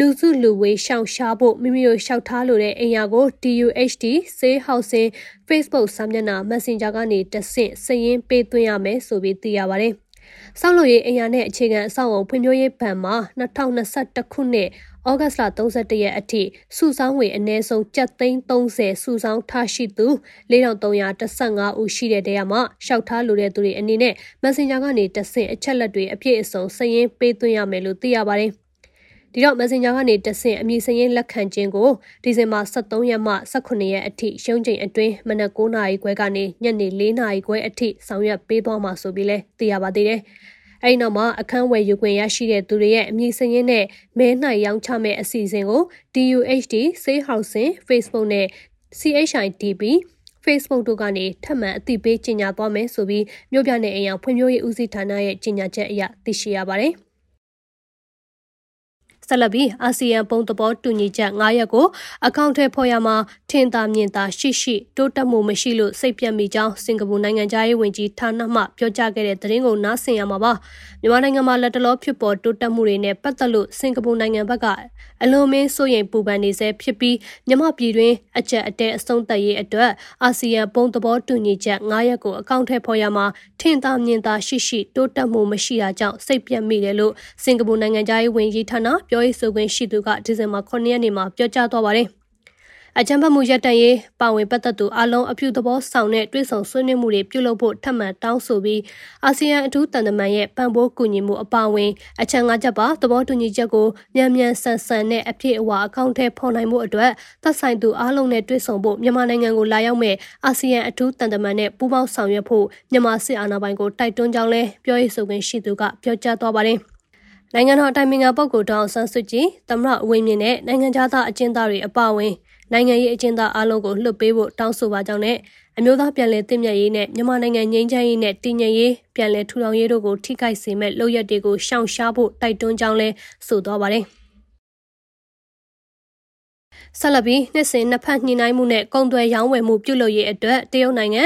လူစုလူဝေးရှောင်ရှားဖို့မိမိတို့လျှောက်ထားလိုတဲ့အရာကို DUHD Say Housing Facebook စာမျက်နှာ Messenger ကနေတဆင့်စည်ရင်းပေးသွင်းရမယ်ဆိုပြီးသိရပါတယ်။ဆောက်လုပ်ရေးအရာနဲ့အခြေခံအဆောက်အုံဖွံ့ဖြိုးရေးဘဏ်မှာ2021ခုနှစ်ဩဂတ်စ်လ31ရက်အထိစုဆောင်းငွေအနည်းဆုံးကျပ်သိန်း30စုဆောင်းထားရှိသူ4315ဦးရှိတဲ့တဲရမှာရှောက်ထားလိုတဲ့သူတွေအနေနဲ့ Messenger ကနေတဆင့်အချက်လက်တွေအပြည့်အစုံစည်ရင်းပေးသွင်းရမယ်လို့သိရပါတယ်။ ဒီတော့ Messenger ကနေတဆင့်အမည်စရင်းလက်ခံခြင်းကိုဒီဇင်ဘာ23ရက်မှ18ရက်အထိရုံးချိန်အတွင်းမနက်9:00နာရီခွဲကနေညနေ4:00နာရီခွဲအထိဆောင်ရွက်ပေးသွားမှာဆိုပြီးလဲသိရပါသေးတယ်။အဲဒီနောက်မှာအခန်းဝယ်ယူခွင့်ရရှိတဲ့သူတွေရဲ့အမည်စရင်းနဲ့မဲနိုင်ရောင်းချမဲ့အစီအစဉ်ကို DUHD Safe Housing Facebook နဲ့ CHITB Facebook တို့ကနေထပ်မံအသိပေးကြေညာသွားမယ်ဆိုပြီးမြို့ပြနယ်အရာဖွံ့ဖြိုးရေးဦးစီးဌာနရဲ့ကြေညာချက်အရသိရှိရပါတယ်။ ဆက်လက်ပြီးအာဆီယံပုံသဘောတူညီချက်9ရက်ကိုအကောင့်ထဲဖော်ရမှာထင်သာမြင်သာရှိရှိတိုးတက်မှုမရှိလို့စိတ်ပြတ်မိကြောင်းစင်ကာပူနိုင်ငံသားရေးဝန်ကြီးဌာနမှပြောကြားခဲ့တဲ့သတင်းကိုနားဆင်ရမှာပါမြန်မာနိုင်ငံမှာလက်တလောဖြစ်ပေါ်တိုးတက်မှုတွေနဲ့ပတ်သက်လို့စင်ကာပူနိုင်ငံဘက်ကအလွန်မင်းစိုးရိမ်ပူပန်နေဆဲဖြစ်ပြီးမြန်မာပြည်တွင်အကြက်အတဲအဆုံးသက်ရေးအတွက်အာဆီယံပုံသဘောတူညီချက်9ရက်ကိုအကောင့်ထဲဖော်ရမှာထင်သာမြင်သာရှိရှိတိုးတက်မှုမရှိတာကြောင့်စိတ်ပြတ်မိတယ်လို့စင်ကာပူနိုင်ငံသားရေးဝန်ကြီးဌာနပြောရေးဆိုခွင့်ရှိသူကဒီဇင်ဘာ9ရက်နေ့မှာပြောကြားသွားပါတယ်အကြံဖတ်မှုရပ်တန့်ရေးပါဝင်ပတ်သက်သူအလုံးအပြုသဘောဆောင်တဲ့တွဲဆောင်ဆွေးနွေးမှုတွေပြုလုပ်ဖို့ထပ်မံတောင်းဆိုပြီးအာဆီယံအထူးတန်တမန်ရဲ့ပံ့ပိုးကူညီမှုအပါအဝင်အချမ်းငါးချက်ပါသဘောတူညီချက်ကိုမြန်မြန်ဆန်ဆန်နဲ့အပြည့်အဝအကောင့်ထဲဖော်နိုင်မှုအတွက်သက်ဆိုင်သူအားလုံးနဲ့တွဲဆောင်ဖို့မြန်မာနိုင်ငံကိုလာရောက်မဲ့အာဆီယံအထူးတန်တမန်နဲ့ပူးပေါင်းဆောင်ရွက်ဖို့မြန်မာစစ်အာဏာပိုင်ကိုတိုက်တွန်းကြောင်းလဲပြောရေးဆိုခွင့်ရှိသူကပြောကြားသွားပါတယ်။ နိုင်ငံတော်အတိုင်ပင်ခံပုဂ္ဂိုလ်ဒေါအောင်ဆန်းစုကြည်သမရအဝင်းမြင့်နဲ့နိုင်ငံသားအကျဉ်းသားတွေအပါအဝင်နိုင်ငံရေးအကျဉ်းသားအလုံးကိုလွှတ်ပေးဖို့တောင်းဆိုပါကြောင်းနဲ့အမျိုးသားပြည်လဲတည်မြဲရေးနဲ့မြန်မာနိုင်ငံငြိမ်းချမ်းရေးနဲ့တည်ငြိမ်ရေးပြည်လဲထူထောင်ရေးတို့ကိုထိခိုက်စေမဲ့လုပ်ရက်တွေကိုရှောင်ရှားဖို့တိုက်တွန်းကြောင်းလဲဆိုသွားပါတယ်။ ဆက်လက်ပြီးနှစ်စဉ်နှစ်ဖက်ညှိနှိုင်းမှုနဲ့ကုန်သွယ်ရောင်းဝယ်မှုပြုလုပ်ရေးအတွက်တရုတ်နိုင်ငံ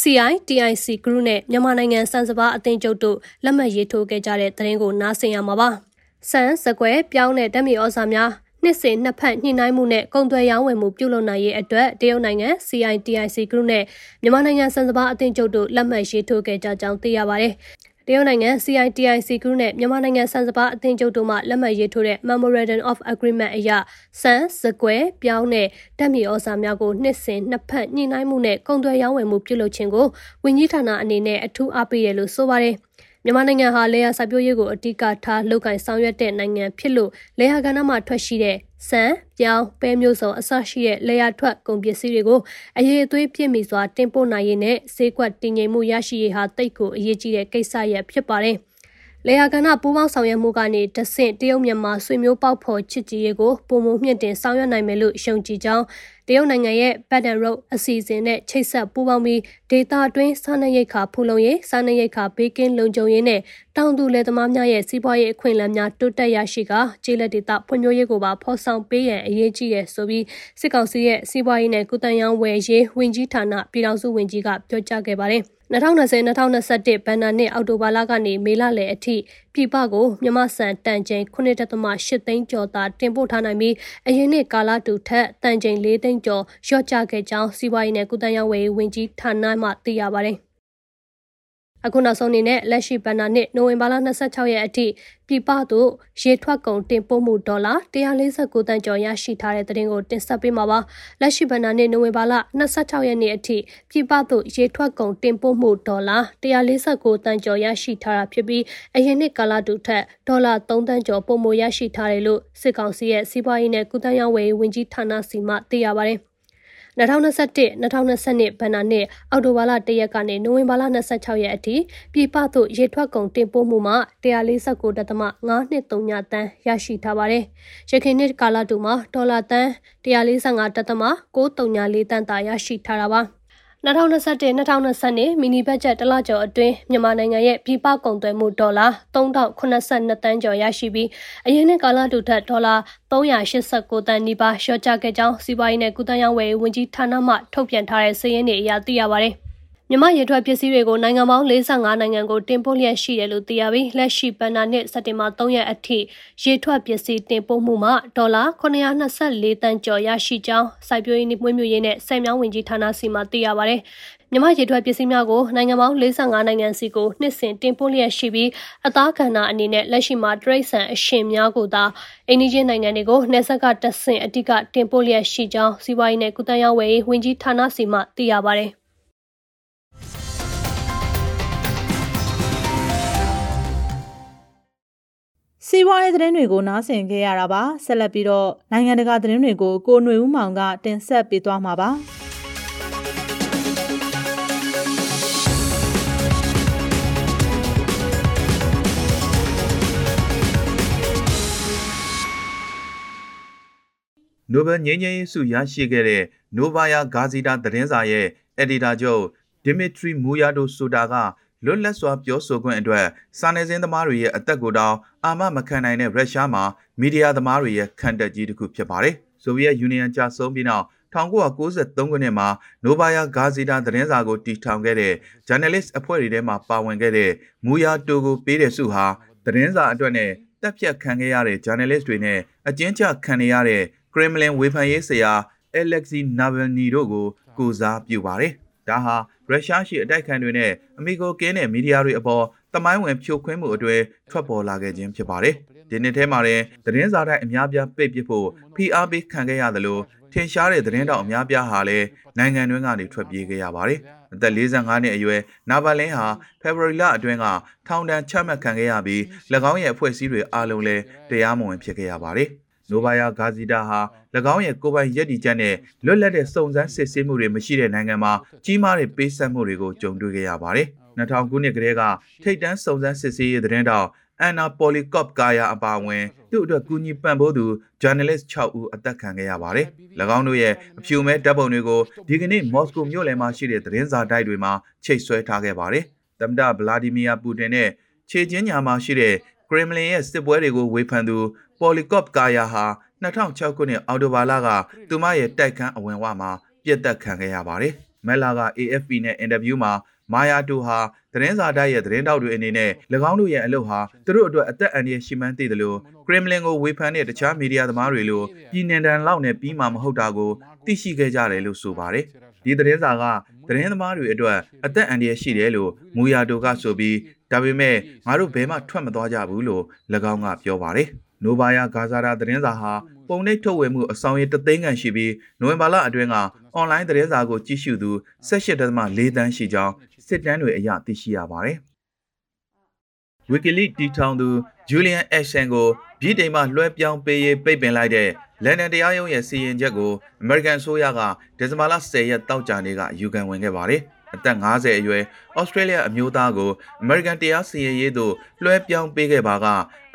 CI TIC Group နဲ့မြန်မာနိုင်ငံစံစပါအသင်းချုပ်တို့လက်မှတ်ရေးထိုးခဲ့ကြတဲ့သတင်းကိုနားဆင်ရမှာပါ။စံစကွဲပြောင်းတဲ့ဓာတ်မြေဩဇာများနှစ်စဉ်နှစ်ဖက်ညှိနှိုင်းမှုနဲ့ကုန်သွယ်ရောင်းဝယ်မှုပြုလုပ်နိုင်ရေးအတွက်တရုတ်နိုင်ငံ CITIC Group နဲ့မြန်မာနိုင်ငံစံစပါအသင်းချုပ်တို့လက်မှတ်ရေးထိုးခဲ့ကြကြောင်းသိရပါတယ်။ တရုတ်နိုင်ငံ CITIC Group နဲ့မြန်မာနိုင်ငံစံစပါအသင်းချုပ်တို့မှလက်မှတ်ရေးထိုးတဲ့ Memorandum of Agreement အရစံစကွဲပြောင်းတဲ့တပ်မြေဩဇာများကိုနှစ်စဉ်နှစ်ဖက်ညှိနှိုင်းမှုနဲ့ကုန်သွယ်ရောင်းဝယ်မှုပြုလုပ်ခြင်းကိုဝန်ကြီးဌာနအနေနဲ့အထူးအားပေးရလို့ဆိုပါတယ်။မြန်မာနိုင်ငံဟာလေယာစိုက်ပျိုးရေးကိုအဓိကထားလုပ်ကိုင်ဆောင်ရွက်တဲ့နိုင်ငံဖြစ်လို့လေယာကဏ္ဍမှာထွက်ရှိတဲ့ စံပြောင်းပဲမျိုးစုံအစရှိတဲ့လေယာထွက်ကုန်ပစ္စည်းတွေကိုအရေးအသွေးပြည့်မီစွာတင်ပို့နိုင်ရေးနဲ့ဈေးကွက်တည်ငြိမ်မှုရရှိရေးဟာတိတ်ကိုအရေးကြီးတဲ့ကိစ္စရပ်ဖြစ်ပါတယ်။လေယာကဏပူးပေါင်းဆောင်ရွက်မှုကနေတဆင့်တရုတ်မြန်မာဆွေမျိုးပေါက်ဖော်ချစ်ကြည်ရေးကိုပုံမမြင့်တင်ဆောင်ရွက်နိုင်မယ်လို့ယုံကြည်ကြောင်း တရုတ်နိုင်ငံရဲ့ Belt and Road အစီအစဉ်နဲ့ချိတ်ဆက်ပူးပေါင်းပြီးဒေတာအတွင်းစားနပ်ရိက္ခာဖူလုံရေးစားနပ်ရိက္ခာဘေးကင်းလုံခြုံရေးနဲ့တောင်သူလယ်သမားများရဲ့စီးပွားရေးအခွင့်အလမ်းများတိုးတက်ရရှိကကျေးလက်ဒေတာဖွံ့ဖြိုးရေးကိုပါဖော်ဆောင်ပေးရန်အရေးကြီးရဆိုပြီးစစ်ကောင်စီရဲ့စီးပွားရေးနဲ့ကုသရေးဝယ်ရေးဝန်ကြီးဌာနပြည်ထောင်စုဝန်ကြီးကပြောကြားခဲ့ပါတယ်။ 2020-2021ဘဏ္ဍာနှစ်အောက်တိုဘာလကနေမေလလယ်အထိပြည်ပကိုမြန်မာစံတန်ချိန်9.8သိန်းကျော်သာတင်ပို့ထားနိုင်ပြီးအရင်နှစ်ကာလတူထက်တန်ချိန်4သိန်းကျော်လျော့ကျခဲ့ကြောင်းစီးပွားရေးနဲ့ကုသရေးဝန်ဝင်ကြီးဌာနမှသိရပါတယ်။ အခုနောက်ဆုံးအနေနဲ့လက်ရှိဘဏ္ဍာနှစ်နိုဝင်ဘာလ26ရက်အထိပြည်ပသို့ရေထွက်ကုန်တင်ပို့မှုဒေါ်လာ149တန်ကျော်ရရှိထားတဲ့သတင်းကိုတင်ဆက်ပေးမှာပါလက်ရှိဘဏ္ဍာနှစ်နိုဝင်ဘာလ26ရက်နေ့အထိပြည်ပသို့ရေထွက်ကုန်တင်ပို့မှုဒေါ်လာ149တန်ကျော်ရရှိထားတာဖြစ်ပြီးအရင်နှစ်ကာလတူထက်ဒေါ်လာ3တန်ကျော်ပိုမိုရရှိထားတယ်လို့စစ်ကောင်စီရဲ့စီးပွားရေးနဲ့ကုသရေးဝန်ကြီးဌာနစီမှသိရပါတယ် 2021 2022ဘဏ္ဍာနှစ်အောက်တိုဘာလ1ရက်ကနေနိုဝင်ဘာလ26ရက်အထိပြည်ပသို့ရေထွက်ကုန်တင်ပို့မှုမှ149.523တန်းရရှိထားပါတယ်။ရခိုင်နှစ်ကာလတူမှာဒေါ်လာတန်း145.634တန်းသာရရှိထားတာပါ။ 2021-2022မီနီဘတ်ဂျက်တစ်လကျော်အတွင်းမြန်မာနိုင်ငံရဲ့ပြည်ပကုန်သွယ်မှုဒေါ်လာ3082တန်းကျော်ရရှိပြီးအရင်နှစ်ကာလတူထက်ဒေါ်လာ389တန်းနီးပါးလျှော့ချခဲ့ကြောင်းစီးပွားရေးနဲ့ကုသရေးဝန်ကြီးဌာနမှထုတ်ပြန်ထားတဲ့စာရင်းတွေအရသိရပါတယ်။ မြမရေထွက်ပစ္စည်းတွေကိုနိုင်ငံပေါင်း45နိုင်ငံကိုတင်ပို့လျက်ရှိတယ်လို့သိရပြီးလက်ရှိဘဏ္ဍာနှစ်စက်တင်ဘာ3ရက်အထိရေထွက်ပစ္စည်းတင်ပို့မှုမှာဒေါ်လာ924တန်ကျော်ရရှိကြောင်းစိုက်ပျိုးရေးနှင့်မွေးမြူရေးနဲ့ဆယ်မြောင်းဝင်ကြီးဌာနစီမှသိရပါဗျ။မြမရေထွက်ပစ္စည်းများကိုနိုင်ငံပေါင်း45နိုင်ငံစီကိုနှစ်စဉ်တင်ပို့လျက်ရှိပြီးအသားကဏ္ဍအနေနဲ့လက်ရှိမှာတရိတ်ဆန်အရှင်များကိုသာအိန္ဒိယနိုင်ငံတွေကိုနှက်ဆက်ကတဆင့်အတိကတင်ပို့လျက်ရှိကြောင်းစီးပွားရေးနဲ့ကုသရေးဝန်ကြီးဌာနစီမှသိရပါတယ်။ စီးပွားရေးသတင်းတွေကိုနားဆင်ခဲ့ရတာပါဆက်လက်ပြီးတော့နိုင်ငံတကာသတင်းတွေကိုကိုຫນွေဦးမောင်ကတင်ဆက်ပေးသွားမှာပါနိုဘယ်ငြိမ်းချမ်းရေးဆုရရှိခဲ့တဲ့နိုဗာယာဂါဇီတာသတင်းစာရဲ့အက်ဒီတာချုပ်ဒီမီထရီမူယာဒိုဆိုတာက လွတ်လပ်စွာပြောဆိုခွင့်အတွက်စာနယ်ဇင်းသမားတွေရဲ့အသက်ကိုတောင်အာမမခံနိုင်တဲ့ရုရှားမှာမီဒီယာသမားတွေရဲ့ခံတက်ကြီးတစ်ခုဖြစ်ပါတယ်။ဆိုဗီယက်ယူနီယံကြာဆုံးပြီးနောက်1993ခုနှစ်မှာနိုဗာယာဂါဇီတာသတင်းစာကိုတည်ထောင်ခဲ့တဲ့ journalist အဖွဲ့တွေထဲမှာပါဝင်ခဲ့တဲ့မူယာတိုကိုပေးတဲ့ဆုဟာသတင်းစာအတွက်နဲ့တက်ဖြတ်ခံခဲ့ရတဲ့ journalist တွေနဲ့အကျဉ်းချခံနေရတဲ့ Kremlin ဝေဖန်ရေးဆရာ Alexei Navalny တို့ကိုကိုစားပြုပါတယ်။ဒါဟာ ရုရှားရှိအတိုက်ခံတွေနဲ့အမေကိုကင်းတဲ့မီဒီယာတွေအပေါ်တမိုင်းဝင်ဖြိုခွင်းမှုအတွေ့ထွက်ပေါ်လာခဲ့ခြင်းဖြစ်ပါတယ်။ဒီနှစ်ထဲမှာလည်းသတင်းစာတိုက်အများပြားပိတ်ပစ်ဖို့ဖိအားပေးခံခဲ့ရသလိုထင်ရှားတဲ့သတင်းတောက်အများပြားဟာလည်းနိုင်ငံတွင်းကနေထွက်ပြေးခဲ့ရပါတယ်။အသက်45နှစ်အရွယ်နာဗလင်းဟာဖေဖော်ဝါရီလအတွင်းကထောင်ဒဏ်ချမှတ်ခံခဲ့ရပြီး၎င်းရဲ့အဖွဲ့အစည်းတွေအားလုံးလည်းတရားမဝင်ဖြစ်ခဲ့ရပါတယ်။နိုဗာယာဂါဇီတာဟာ၎ င်းရဲ့ကိုယ်ပိုင်ရည်တည်ချက်နဲ့လွတ်လပ်တဲ့စုံစမ်းစစ်ဆေးမှုတွေမရှိတဲ့နိုင်ငံမှာကြီးမားတဲ့ပေးဆက်မှုတွေကိုကြုံတွေ့ခဲ့ရပါတယ်။2000ခုနှစ်ကတည်းကထိတ်တန်းစုံစမ်းစစ်ဆေးရေးသတင်းတောက်အန်နာပိုလီကော့ကာယာအပါအဝင်သူ့အတွက်ကူညီပံ့ပိုးသူ journalist 6ဦးအသက်ခံခဲ့ရပါတယ်။၎င်းတို့ရဲ့အဖြူမဲဓာတ်ပုံတွေကိုဒီကနေ့မော်စကိုမြို့လယ်မှာရှိတဲ့သတင်းစာတိုက်တွေမှာချိတ်ဆွဲထားခဲ့ပါတယ်။သမ္မတဗလာဒီမီယာပူတင်နဲ့ခြေချင်းညာမှာရှိတဲ့ကရမလင်ရဲ့စစ်ပွဲတွေကိုဝေဖန်သူပေါ်လီကော့ကာယာဟာ 2006ခုနှစ်အောက်တိုဘာလကသူမရဲ့တိုက်ခန်းအဝင်ဝမှာပြစ်တက်ခံခဲ့ရပါတယ်။မက်လာက AFP နဲ့အင်တာဗျူးမှာမာယာတိုဟာသတင်းစာတိုက်ရဲ့သတင်းတောက်တွေအနေနဲ့၎င်းတို့ရဲ့အလုပ်ဟာသူတို့အတွက်အသက်အန္တရာယ်ရှိမှန်းသိတယ်လို့ကရမလင်ကိုဝေဖန်တဲ့တခြားမီဒီယာသမားတွေလိုပြည်နယ်တန်လောက်နဲ့ပြီးမှမဟုတ်တာကိုသိရှိခဲ့ကြတယ်လို့ဆိုပါတယ်။ဒီသတင်းစာကသတင်းသမားတွေအတွက်အသက်အန္တရာယ်ရှိတယ်လို့မူယာတိုကဆိုပြီးဒါပေမဲ့ငါတို့ဘယ်မှထွက်မသွားကြဘူးလို့၎င်းကပြောပါတယ်။ နိုဗာယာဂါဇာရာသတင်းစာဟာပုံနှိပ်ထုတ်ဝေမှုအဆောင်ရည်တသိန်းခန့်ရှိပြီးနိုဝင်ဘာလအတွင်းကအွန်လိုင်းသတင်းစာကိုကြည့်ရှုသူ18.4တန်းရှိကြောင်းစစ်တမ်းတွေအရသိရှိရပါတယ်။ Wikileaks တီထောင်သူ Julian Assange ကိုဗြိတိန်မှလွှဲပြောင်းပေးရေးပိတ်ပင်လိုက်တဲ့လန်ဒန်တရားရုံးရဲ့စီရင်ချက်ကို American ဆိုရကဒီဇင်ဘာလ10ရက်တောက်ကြနေ့ကယူခံဝင်ခဲ့ပါတယ်။ အသက်50အရွယ်ဩစတြေးလျအမျိုးသားကိုအမေရိကန်တရားစီရင်ရေးသို့လွှဲပြောင်းပေးခဲ့ပါက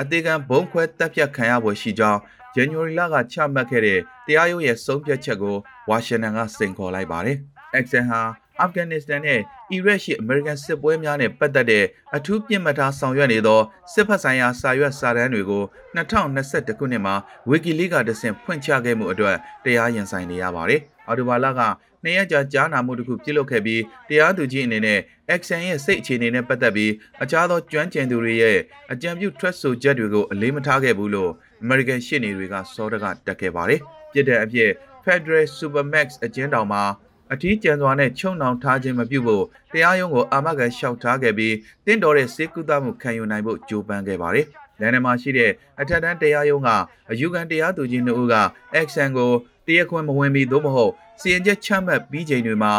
အသေးခံဘုံခွဲတပ်ဖြတ်ခံရပွဲရှိကြောင်းဇန်နဝါရီလကချမှတ်ခဲ့တဲ့တရားရုံးရဲ့ဆုံးဖြတ်ချက်ကိုဝါရှင်တန်ကစိန်ခေါ်လိုက်ပါတယ်။ Exxon ဟာအာဖဂန်နစ္စတန်နဲ့အီရတ်ရှိအမေရိကန်စစ်ပွဲများနဲ့ပတ်သက်တဲ့အထူးပြစ်မှတ်ထားဆောင်ရွက်နေသောစစ်ဖက်ဆိုင်ရာစာရွက်စာတမ်းတွေကို2021ခုနှစ်မှာ WikiLeaks ကတဆင့်ဖွင့်ချခဲ့မှုအတွက်တရားရင်ဆိုင်နေရပါတယ်။အော်တိုဘာလက နှစ်ရက်ကြာကြားနာမှုတစ်ခုပြုလုပ်ခဲ့ပြီးတရားသူကြီးအနေနဲ့ action ရဲ့စိတ်အခြေအနေနဲ့ပတ်သက်ပြီးအခြားသောကျွမ်းကျင်သူတွေရဲ့အကြံပြုထွက်ဆိုချက်တွေကိုအလေးမထားခဲ့ဘူးလို့ American ရှေ့နေတွေကစောတကတက်ခဲ့ပါတယ်။ပြည်တဲ့အဖြစ် Federal Supermax အကျဉ်းတောင်မှာအထီးကျန်စွာနဲ့ချုံနှောင်ထားခြင်းမပြုဖို့တရားရုံးကိုအာမခံလျှောက်ထားခဲ့ပြီးတင့်တော်တဲ့စေကူတာမှုခံယူနိုင်ဖို့ကြိုးပမ်းခဲ့ပါတယ်။လန်ဒန်မှာရှိတဲ့အထက်တန်းတရားရုံးကအယူခံတရားသူကြီးနှစ်ဦးက action ကိုတရားခွင်မဝင်ပြီးသို့မဟုတ် စီရင်ချက်ချမှတ်ပြီးချိန်တွေမှာ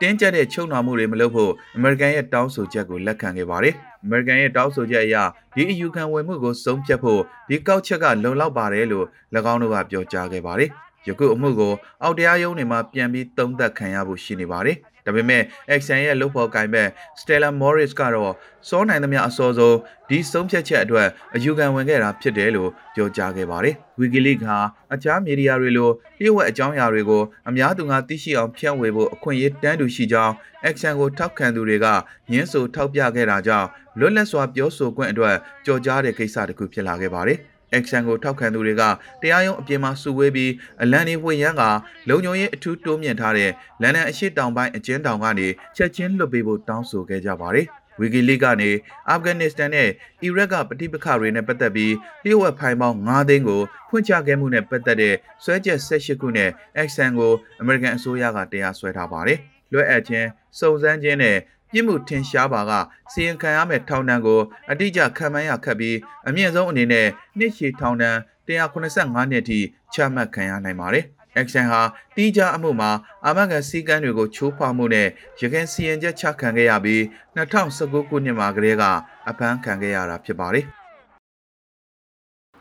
တင်းကျပ်တဲ့ချုံနှောင်မှုတွေမလုပ်ဖို့အမေရိကန်ရဲ့တောင်းဆိုချက်ကိုလက်ခံခဲ့ပါတယ်။အမေရိကန်ရဲ့တောင်းဆိုချက်အရဒီအယူခံဝင်မှုကိုဆုံးဖြတ်ဖို့ဒီကောက်ချက်ကလုံလောက်ပါတယ်လို့၎င်းတို့ကပြောကြားခဲ့ပါတယ်။ယခုအမှုကိုအောက်တရားရုံးတွေမှာပြန်ပြီးသုံးသပ်ခံရဖို့ရှိနေပါတယ်။ ဒါပေမဲ့ Action ရဲ့လုပ်ဖော်ကိုင်ဘက် Stella Morris ကတော့စောနိုင်သမျှအစောဆုံးဒီဆုံးဖြတ်ချက်အတွက်အယူခံဝင်ခဲ့တာဖြစ်တယ်လို့ပြောကြားခဲ့ပါတယ်။ WikiLeaks ဟာအခြားမီဒီယာတွေလိုလျှို့ဝှက်အကြောင်းအရာတွေကိုအများသူငါသိရှိအောင်ဖြန့်ဝေဖို့အခွင့်အရေးတန်းတူရှိကြောင်း Action ကိုထောက်ခံသူတွေကညှင်းဆိုထောက်ပြခဲ့တာကြောင့်လွတ်လပ်စွာပြောဆိုခွင့်အတွက်ကြော်ကြားတဲ့ကိစ္စတစ်ခုဖြစ်လာခဲ့ပါတယ်။ action ကိုထောက်ခံသူတွေကတရားရုံးအပြင်မှာစုဝေးပြီးအလံတွေဝှေ့ရမ်းကလုံခြုံရေးအထူးတိုးမြင့်ထားတဲ့လန်ဒန်အရှိတောင်ပိုင်းအကျဉ်းတောင်ကနေချက်ချင်းလွတ်ပေးဖို့တောင်းဆိုခဲ့ကြပါတယ်။ WikiLeaks ကနေအာဖဂန်နစ္စတန်နဲ့အီရတ်ကပဋိပက္ခတွေနဲ့ပတ်သက်ပြီးလျှို့ဝှက်ဖိုင်ပေါင်း9သိန်းကိုဖွင့်ချခဲ့မှုနဲ့ပတ်သက်တဲ့ဆွဲချက်18ခုနဲ့ action ကိုအမေရိကန်အစိုးရကတရားစွဲထားပါတယ်။လွှဲအပ်ခြင်းစုံစမ်းခြင်းနဲ့ ပြစ်မှုထင်ရှားပါကစီရင်ခံရမယ့်ထောင်ဒဏ်ကိုအတိအကျခံမှန်းရခတ်ပြီးအမြင့်ဆုံးအနေနဲ့နှစ်ရှည်ထောင်ဒဏ်185နှစ်ထိချမှတ်ခံရနိုင်ပါတယ်။ action ဟာတီးခြားအမှုမှာအာမခံစည်းကမ်းတွေကိုချိုးဖောက်မှုနဲ့ရခိုင်စီရင်ချက်ချခံခဲ့ရပြီး2019ခုနှစ်မှာကတည်းကအဖမ်းခံခဲ့ရတာဖြစ်ပါတယ်။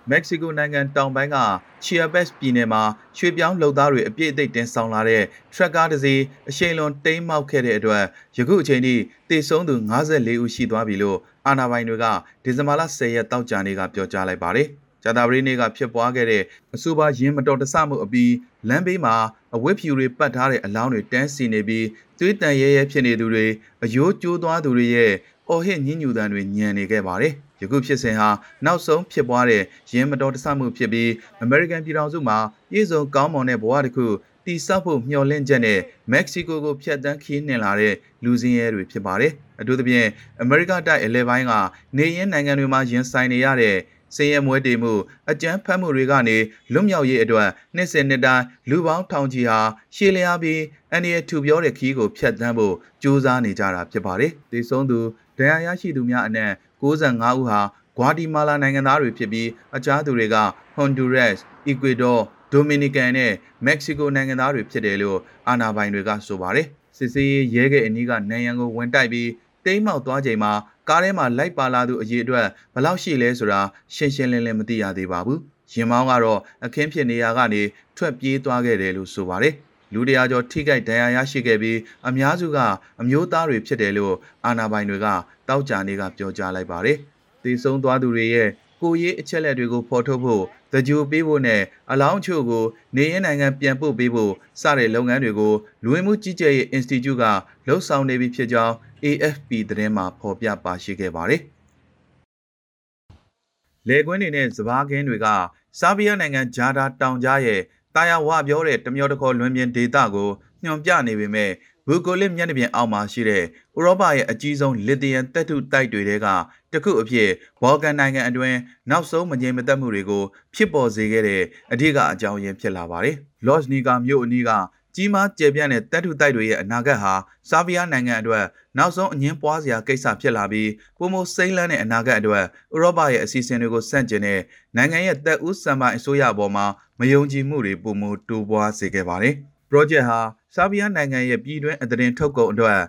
မက္ကဆီကိုနိုင်ငံတောင်ပိုင်းကချီယာဘက်စ်ပြည်နယ်မှာရွှေပြောင်းလုပ်သားတွေအပြည့်အသိတင်ဆောင်လာတဲ့ထရက်ကားတစ်စီးအရှိန်လွန်တိမ်းမောက်ခဲ့တဲ့အတွက်ယခုအချိန်ထိတေဆုံးသူ54ဦးရှိသွားပြီလို့အာဏာပိုင်တွေကဒီဇင်ဘာလ10ရက်တောက်ကြနေ့ကပြောကြားလိုက်ပါတယ်။ဂျာတာပရီနေ့ကဖြစ်ပွားခဲ့တဲ့အဆိုပါရင်းမတော်တဆမှုအပြီးလမ်းဘေးမှာအဝတ်ဖြူတွေပတ်ထားတဲ့အလောင်းတွေတန်းစီနေပြီးသွေးတန်ရဲရဲဖြစ်နေသူတွေအယိုးကျိုးသွားသူတွေရဲ့အော်ဟစ်ညှဉ်းညူတံတွေညံနေခဲ့ပါတယ်။ ယခုဖြစ်စဉ်ဟာနောက်ဆုံးဖြစ်ပွားတဲ့ရင်းမတော်တဆမှုဖြစ်ပြီးအမေရိကန်ပြည်ထောင်စုမှာပြည်စုံကောင်းမွန်တဲ့ဘဝတစ်ခုတိဆောက်ဖို့မျှော်လင့်ချက်နဲ့မက္ကဆီကိုကိုဖျက်ဆီးခီးနှင်လာတဲ့လူစင်းရဲတွေဖြစ်ပါတယ်။အထူးသဖြင့်အမေရိကတိုက်အလဲပိုင်းကနေရင်းနိုင်ငံတွေမှာရင်ဆိုင်နေရတဲ့စည်ရဲမွဲတေမှုအကြမ်းဖက်မှုတွေကနေလွတ်မြောက်ရေးအတွက်နှစ်စဉ်နှစ်တိုင်းလူပေါင်းထောင်ချီဟာရှေ့လျားပြီးအန်ဒီရဲ့ထူပြောတဲ့ခီးကိုဖျက်ဆီးဖို့ကြိုးစားနေကြတာဖြစ်ပါတယ်။ဒီဆုံးသူဒဏ်ရာရရှိသူများအနက် 65ဦးဟာဂွာတီမာလာနိုင်ငံသားတွေဖြစ်ပြီးအခြားသူတွေကဟွန်ဒူရက်စ်၊အီကွေဒေါဒိုမီနီကန်နဲ့မက္ကဆီကိုနိုင်ငံသားတွေဖြစ်တယ်လို့အာဏာပိုင်တွေကဆိုပါတယ်။စစ်စေးရဲခဲ့အနီးကနန်ရန်ကိုဝင်တိုက်ပြီးတိမ်းမောက်သွားချိန်မှာကားထဲမှာလိုက်ပါလာသူအရေးအတွက်ဘယ်လောက်ရှိလဲဆိုတာရှင်းရှင်းလင်းလင်းမသိရသေးပါဘူး။ရင်မောင်းကတော့အခင်းဖြစ်နေရာကနေထွက်ပြေးသွားခဲ့တယ်လို့ဆိုပါတယ်။လူတရာကျော်ထိခိုက်ဒဏ်ရာရရှိခဲ့ပြီးအများစုကအမျိုးသားတွေဖြစ်တယ်လို့အာဏာပိုင်တွေက တောက်ကြနေကပြောကြားလိုက်ပါတယ်။တည်ဆုံသွားသူတွေရဲ့ကိုရေးအချက်လက်တွေကိုဖော်ထုတ်ဖို့သကြိုပေးဖို့နဲ့အလောင်းချို့ကိုနေရင်းနိုင်ငံပြန်ပို့ပေးဖို့စတဲ့လုပ်ငန်းတွေကိုလူဝင်မှုကြီးကြပ်ရေး Institute ကလှုပ်ဆောင်နေပြီဖြစ်ကြောင်း AFP သတင်းမှာဖော်ပြပါရှိခဲ့ပါတယ်။လေကွင်းတွေနဲ့စပားကင်းတွေကဆာဘီးယားနိုင်ငံဂျာဒါတောင်ကြားရဲ့တာယာဝပြောတဲ့တမျောတခေါ်လွင်ပြင်ဒေသကိုညွန်ပြနေပေမဲ့ ဘူကိုလစ်မျက်နှာပြင်အောက်မှာရှိတဲ့ဥရောပရဲ့အကြီးဆုံးလစ်သီယမ်တက်ထုတိုက်တွေတဲကတခုအဖြစ်ဘော်ကန်နိုင်ငံအတွင်းနောက်ဆုံးမငြိမ်မသက်မှုတွေကိုဖြစ်ပေါ်စေခဲ့တဲ့အဓိကအကြောင်းရင်းဖြစ်လာပါတယ်။လော့ချ်နီကာမြို့အနီးကကြီးမားကျယ်ပြန့်တဲ့တပ်ထုတိုက်တွေရဲ့အနာဂတ်ဟာဆာဗီးယားနိုင်ငံအတွက်နောက်ဆုံးအငင်းပွားစရာကိစ္စဖြစ်လာပြီးပုံမစိမ့်လန်းတဲ့အနာဂတ်အတွက်ဥရောပရဲ့အစီအစဉ်တွေကိုစန့်ကျင်တဲ့နိုင်ငံရဲ့တပ်ဦးစံပိုင်အစိုးရအပေါ်မှာမယုံကြည်မှုတွေပုံမတိုးပွားစေခဲ့ပါတယ်။ project ဟာ ဆာဗီးယားနိုင်ငံရဲ့ပြည်တွင်းအသတင်းထုတ်ကုန်အတွက်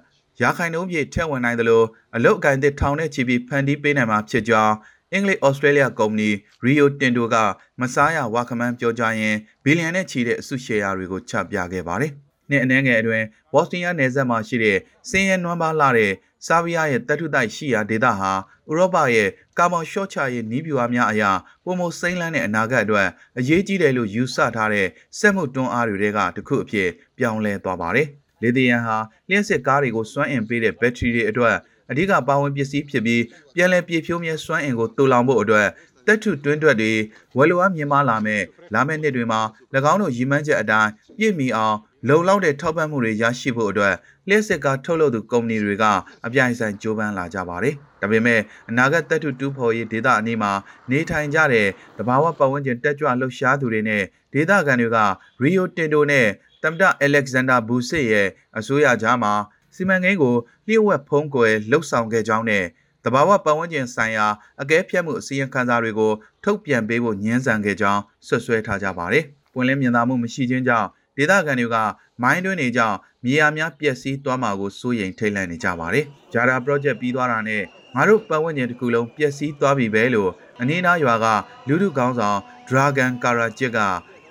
ရာခိုင်နှုန်းပြည့်ထက်ဝင်နိုင်သလိုအလုတ်အကင်သစ်ထောင်နဲ့ချီပြီးဖန်တီးပေးနိုင်မှာဖြစ်ကြောင်းအင်္ဂလိပ်ဩစတြေးလျကုမ္ပဏီ Rio Tinto ကမစားရဝါခမန်းပြောကြားရင်းဘီလီယံနဲ့ချီတဲ့အစုရှယ်ယာတွေကိုချပြခဲ့ပါတယ်။နှစ်အနည်းငယ်အတွင်းဘော့စနီးယားနယ်စပ်မှာရှိတဲ့စင်းရဲနွမ်းပါလာတဲ့ ဆာဗီးယားရဲ့တပ်ထုတိုက်ရှိရာဒေသဟာဥရောပရဲ့ကာဗွန်ရှော့ချရေးနည်းဗျူဟာများအရာပုံမစိမ့်လန်းတဲ့အနာဂတ်အတွက်အရေးကြီးတယ်လို့ယူဆထားတဲ့စက်မှုတွန်းအားတွေကတစ်ခုအဖြစ်ပြောင်းလဲသွားပါတယ်။လေသီယန်ဟာလျှက်စစ်ကားတွေကိုစွမ်းအင်ပေးတဲ့ဘက်ထရီတွေအတွက်အဓိကပါဝင်ပစ္စည်းဖြစ်ပြီးပြန်လည်ပြည့်ဖြိုးမြဲစွမ်းအင်ကိုတူလောင်ဖို့အတွက်တက်ထုတွင်းတွက်တွေဝယ်လိုအားမြင်မာလာမဲ့လာမယ့်နှစ်တွေမှာ၎င်းတို့ရည်မှန်းချက်အတိုင်းပြည့်မီအောင် လုံလောက်တဲ့ထောက်ပံ့မှုတွေရရှိဖို့အတွက်လျှက်စစ်ကားထုတ်လုပ်သူကုမ္ပဏီတွေကအပြိုင်ဆိုင်ကြိုးပမ်းလာကြပါတယ်။ဒါပေမဲ့အနာဂတ်တပ်ထုတူဖော်ရေးဒေသအနီးမှာနေထိုင်ကြတဲ့တဘာဝပတ်ဝန်းကျင်တက်ကြွလှုပ်ရှားသူတွေနဲ့ဒေသခံတွေကရီယိုတင်တိုနဲ့တမ်တာအလက်ဇန်ဒါဘူစစ်ရဲ့အစိုးရကြားမှာစီမံကိန်းကိုလျှို့ဝှက်ဖုံးကွယ်လှုပ်ဆောင်ခဲ့ကြောင်းနဲ့တဘာဝပတ်ဝန်းကျင်ဆိုင်ရာအကဲဖြတ်မှုအစည်းအဝေးခန်းစားတွေကိုထုတ်ပြန်ပေးဖို့ညှင်းဆန်ခဲ့ကြောင်းဆွဆွဲထားကြပါတယ်။ပွင့်လင်းမြင်သာမှုမရှိခြင်းကြောင့် ဒေသခံတွေကမိုင်းတွင်းတွေကြောင့်မြေယာများပျက်စီးသွားမှာကိုစိုးရိမ်ထိတ်လန့်နေကြပါတယ်။ဂျာရာ project ပြီးသွားတာနဲ့ငါတို့ပတ်ဝန်းကျင်တစ်ခုလုံးပျက်စီးသွားပြီပဲလို့အနည်းနာရွာကလူလူကောင်းဆောင် Dragon Karajit က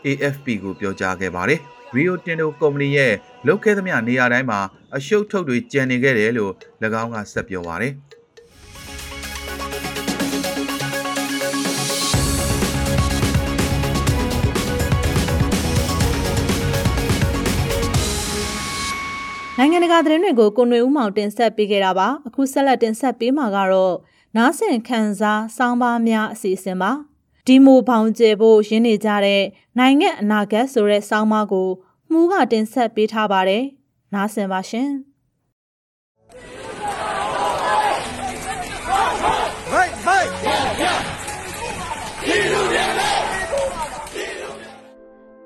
AFP ကိုပြောကြားခဲ့ပါတယ်။ Rio Tinto ကုမ္ပဏီရဲ့လုပ်ခဲ့သမျှနေရာတိုင်းမှာအရှုပ်ထုတ်တွေကျန်နေခဲ့တယ်လို့၎င်းကဆက်ပြောပါတယ်။ နိုင်ငံတကာသတင်းတွေကိုကိုနွေဦးမောင်တင်ဆက်ပေးခဲ့တာပါအခုဆက်လက်တင်ဆက်ပေးမှာကတော့နားဆင်ခန်းစားစောင်းပါများအစီအစဉ်ပါဒီမိုဘောင်ကျဲဖို့ရင်းနေကြတဲ့နိုင်ငံအနာဂတ်ဆိုတဲ့စောင်းပါကိုမှုကတင်ဆက်ပေးထားပါတယ်နားဆင်ပါရှင်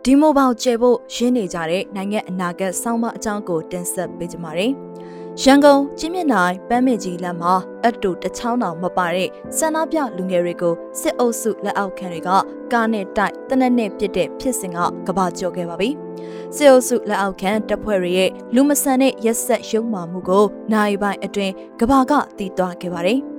ဒီမိုဘောင်ကျဲဖို့ရင်းနေကြတဲ့နိုင်ငံအနာဂတ်စောင့်မအကြောင်းကိုတင်ဆက်ပေးကြပါမယ်။ရန်ကုန်ကျင်းမြင့်နိုင်ပန်းမင်ကြီးလမ်းမှာအတူတချောင်းတောင်မပါတဲ့ဆန္ဒပြလူငယ်တွေကိုစစ်အုပ်စုလက်အောက်ခံတွေကကားနဲ့တိုက်တနက်နဲ့ပြစ်တဲ့ဖြစ်စဉ်ကကဘာကျော်ခဲ့ပါပြီ။စစ်အုပ်စုလက်အောက်ခံတပ်ဖွဲ့တွေရဲ့လူမဆန်တဲ့ရက်ဆက်ရုံမာမှုကိုနိုင်ပိုင်းအတွင်းကဘာကတည်သွားခဲ့ပါတယ်။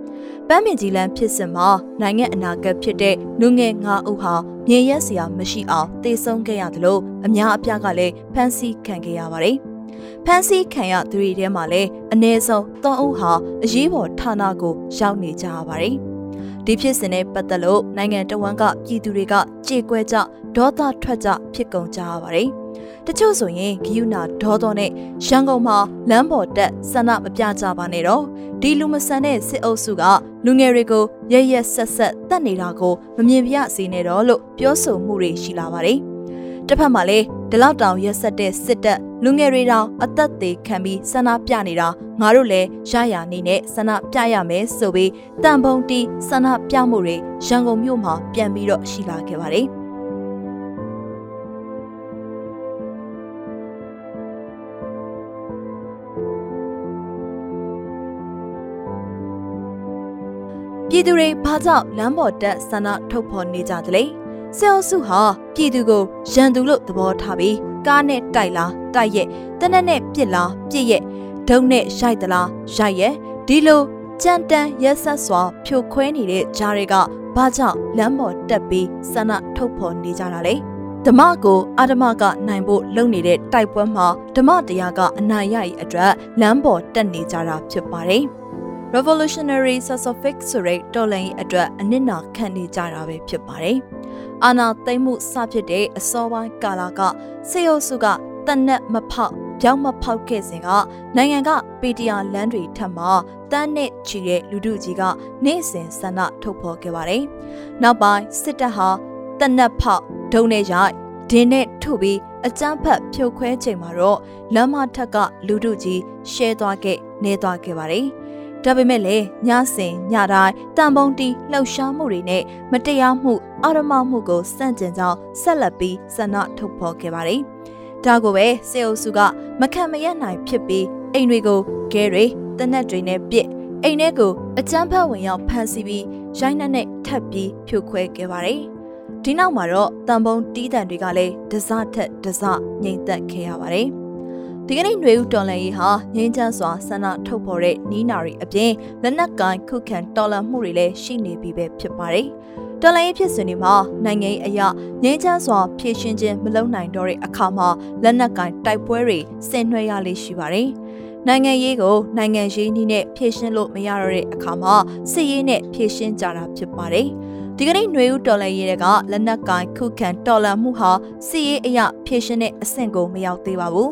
ပန်းမင်ကြီးလန်းဖြစ်စဉ်မှာနိုင်ငံအနာဂတ်ဖြစ်တဲ့လူငယ်9ဦးဟာမြေရက်စရာမရှိအောင်တေဆုံးခဲ့ရတယ်လို့အများအပြားကလည်းဖမ်းဆီးခံခဲ့ရပါတယ်။ဖမ်းဆီးခံရသူတွေထဲမှာလည်းအ ਨੇ ဆုံး3ဦးဟာအရေးပေါ်ဌာနကိုရောက်နေကြရပါတယ်။ဒီဖြစ်စဉ်နဲ့ပတ်သက်လို့နိုင်ငံတော်ဝန်ကပြည်သူတွေကကြေကွဲကြဒေါသထွက်ကြဖြစ်ကုန်ကြရပါတယ်။ တချို့ဆိုရင်ဂယုနာဒေါသောနဲ့ရန်ကုန်မှာလမ်းပေါ်တက်ဆန္ဒမပြကြပါနဲ့တော့ဒီလူမဆန်တဲ့စစ်အုပ်စုကလူငယ်တွေကိုရရက်ဆက်ဆက်တတ်နေတာကိုမမြင်ပြစေနဲ့တော့လို့ပြောဆိုမှုတွေရှိလာပါတယ်တစ်ဖက်မှာလည်းဒီလောက်တောင်ရက်ဆက်တဲ့စစ်တပ်လူငယ်တွေတောင်အသက်သေးခံပြီးဆန္ဒပြနေတာငါတို့လည်းရရနေနဲ့ဆန္ဒပြရမယ်ဆိုပြီးတန်ပုံတီးဆန္ဒပြမှုတွေရန်ကုန်မြို့မှာပြန်ပြီးတော့ရှိလာခဲ့ပါတယ် ပြည်သူတွေဘာကြောင့်လမ်းပေါ်တက်ဆန္ဒထုတ်ဖော်နေကြသလဲဆဲအုပ်စုဟာပြည်သူကိုရန်သူလို့သဘောထားပြီးကားနဲ့တိုက်လားတိုက်ရဲ့တနက်နဲ့ပြစ်လားပြစ်ရဲ့ဒုံနဲ့ရိုက်သလားရိုက်ရဲ့ဒီလိုကြမ်းတမ်းရက်ဆက်စွာဖြိုခွဲနေတဲ့ဂျားတွေကဘာကြောင့်လမ်းပေါ်တက်ပြီးဆန္ဒထုတ်ဖော်နေကြတာလဲဓမ္မကိုအာဓမ္မကနိုင်ဖို့လုပ်နေတဲ့တိုက်ပွဲမှာဓမ္မတရားကအနိုင်ရရဲ့အတွက်လမ်းပေါ်တက်နေကြတာဖြစ်ပါတယ်။ Revolutionary Sassafix ဆိုတဲ့တော်လှန်ရေးအတွက်အနစ်နာခံနေကြတာပဲဖြစ်ပါတယ်။အာနာသိမ့်မှုစဖြစ်တဲ့အစောပိုင်းကာလကစေအုပ်စုကတနက်မဖောက်ပြောင်းမဖောက်ခဲ့စဉ်ကနိုင်ငံကပေတရာလမ်းတွေထပ်မှာတန်းနဲ့ချီတဲ့လူထုကြီးကနေ့စဉ်ဆန္ဒထုတ်ဖော်ခဲ့ပါတယ်။နောက်ပိုင်းစစ်တပ်ဟာတနက်ဖောက်ဒုံနဲ့ရိုက်ဒင်းနဲ့ထုပြီးအကြမ်းဖက်ဖြိုခွဲချိန်မှာတော့လမ်းမထက်ကလူထုကြီးရှဲသွားခဲ့နေသွားခဲ့ပါတယ်။ ဒါပေမဲ့လည်းညစဉ်ညတိုင်းတန်ပုံတီလှုပ်ရှားမှုတွေနဲ့မတရားမှုအာရမမှုကိုစန့်ကျင်ကြောင်းဆက်လက်ပြီးဆန္ဒထုတ်ဖော်ခဲ့ပါတယ်။ဒါကိုပဲစေအုပ်စုကမခံမရနိုင်ဖြစ်ပြီးအိမ်တွေကိုဂဲတွေတနက်တွေနဲ့ပြစ်အိမ်ထဲကိုအကျန်းဖတ်ဝင်ရောက်ဖမ်းဆီးပြီးရိုင်းနှက်နဲ့ထပ်ပြီးဖြိုခွဲခဲ့ပါတယ်။ဒီနောက်မှာတော့တန်ပုံတီးတန်တွေကလည်းဒဇထက်ဒဇငြိမ်သက်ခဲ့ရပါတယ်။ ဒီကနေ့ຫນွေဦးတော်လန်ရေးဟာငင်းချမ်းစွာဆန္ဒထုတ်ဖော်တဲ့နီးနာရီအပြင်လက်နက်ကိုင်ခုခံတော်လှန်မှုတွေလည်းရှိနေပြီပဲဖြစ်ပါတယ်။တော်လန်ရေးဖြစ်စဉ်တွေမှာနိုင်ငံရေးအရာငင်းချမ်းစွာဖြည့်ရှင်းခြင်းမလုပ်နိုင်တော့တဲ့အခါမှာလက်နက်ကိုင်တိုက်ပွဲတွေဆင်နွှဲရလေရှိပါတယ်။နိုင်ငံရေးကိုနိုင်ငံရေးနည်းနဲ့ဖြည့်ရှင်းလို့မရတော့တဲ့အခါမှာစစ်ရေးနဲ့ဖြည့်ရှင်းကြတာဖြစ်ပါတယ်။ဒီကနေ့ຫນွေဦးတော်လှန်ရေးကလက်နက်ကင်ခုခံတော်လှန်မှုဟာစီရေးအရာဖြည့်ရှင်းတဲ့အဆင့်ကိုမရောက်သေးပါဘူး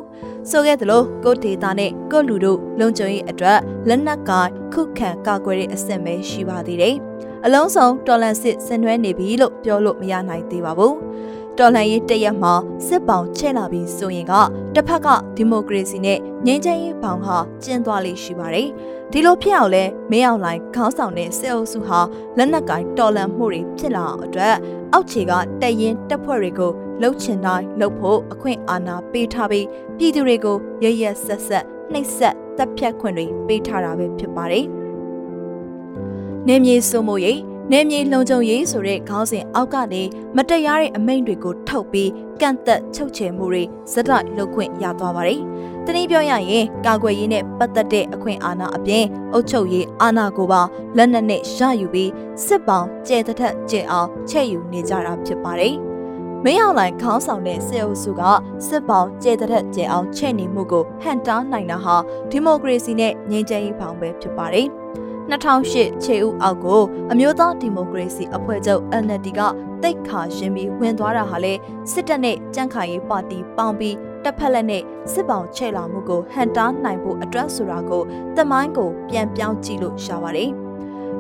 ဆိုခဲ့သလိုကိုဒေတာနဲ့ကိုလူတို့လုံခြုံရေးအတွက်လက်နက်ကခုခံကာကွယ်တဲ့အဆင့်ပဲရှိပါသေးတယ်။အလုံးစုံတော်လန်စစ်ဆင်နွှဲနေပြီလို့ပြောလို့မရနိုင်သေးပါဘူး။တော်လှန်ရေးတရက်မှာစစ်ပောင်ချဲ့လာပြီးဆိုရင်ကတစ်ဖက်ကဒီမိုကရေစီနဲ့ငြိမ်းချမ်းရေးဘောင်ဟာကျင်းသွားလိမ့်ရှိပါတယ်။ဒီလိုဖြစ်အောင်လဲမင်းအောင်လှိုင်ခေါင်းဆောင်တဲ့စစ်အုပ်စုဟာလက်နက်ကင်တော်လှန်မှုတွေဖြစ်လာအောင်အတွက် အောက်ခြေကတက်ရင်တပ်ဖွဲ့တွေကိုလှုပ်ချင်တိုင်းလှုပ်ဖို့အခွင့်အာဏာပေးထားပြီးပြည်သူတွေကိုရရဆက်ဆက်နှိပ်စက်တပ်ဖြတ်ခွင့်တွေပေးထားတာပဲဖြစ်ပါတယ်။နေမြေစုံမို့ရေး နေမြေလုံခြုံရေးဆိုတဲ့ခေါင်းစဉ်အောက်ကနေမတရားတဲ့အမိန့်တွေကိုထုတ်ပြီးကန့်သက်ချုပ်ချယ်မှုတွေဇက်တိုက်လုပ်ခွင့်ရသွားပါတယ်။တနည်းပြောရရင်ကာကွယ်ရေးနဲ့ပတ်သက်တဲ့အခွင့်အာဏာအပြင်အုပ်ချုပ်ရေးအာဏာကိုပါလက်နက်နဲ့ရယူပြီးစစ်ပောင်ကျဲတထက်ကျဲအောင်ချဲ့ယူနေကြတာဖြစ်ပါတယ်။မင်းအောင်လှိုင်ခေါင်းဆောင်တဲ့စစ်အုပ်စုကစစ်ပောင်ကျဲတဲ့ကျဲအောင်ချဲ့နေမှုကိုဟန်တားနိုင်တာဟာဒီမိုကရေစီနဲ့ငြိမ်းချမ်းရေးဘောင်ပဲဖြစ်ပါတယ်။ 2008ခြေဥအောက်ကိုအမျိုးသားဒီမိုကရေစီအဖွဲ့ချုပ် NLD ကတိတ်ခါရှင်းပြီးဝင်သွားတာဟာလေစစ်တပ်နဲ့ကြန့်ခိုင်ရေးပါတီပေါင်းပြီးတပ်ဖက်လက်နဲ့စစ်ပောင်ချဲ့လာမှုကိုဟန်တားနိုင်ဖို့အတွက်ဆိုတာကိုတမိုင်းကိုပြန်ပြောင်းကြည့်လို့ရှာပါတယ်။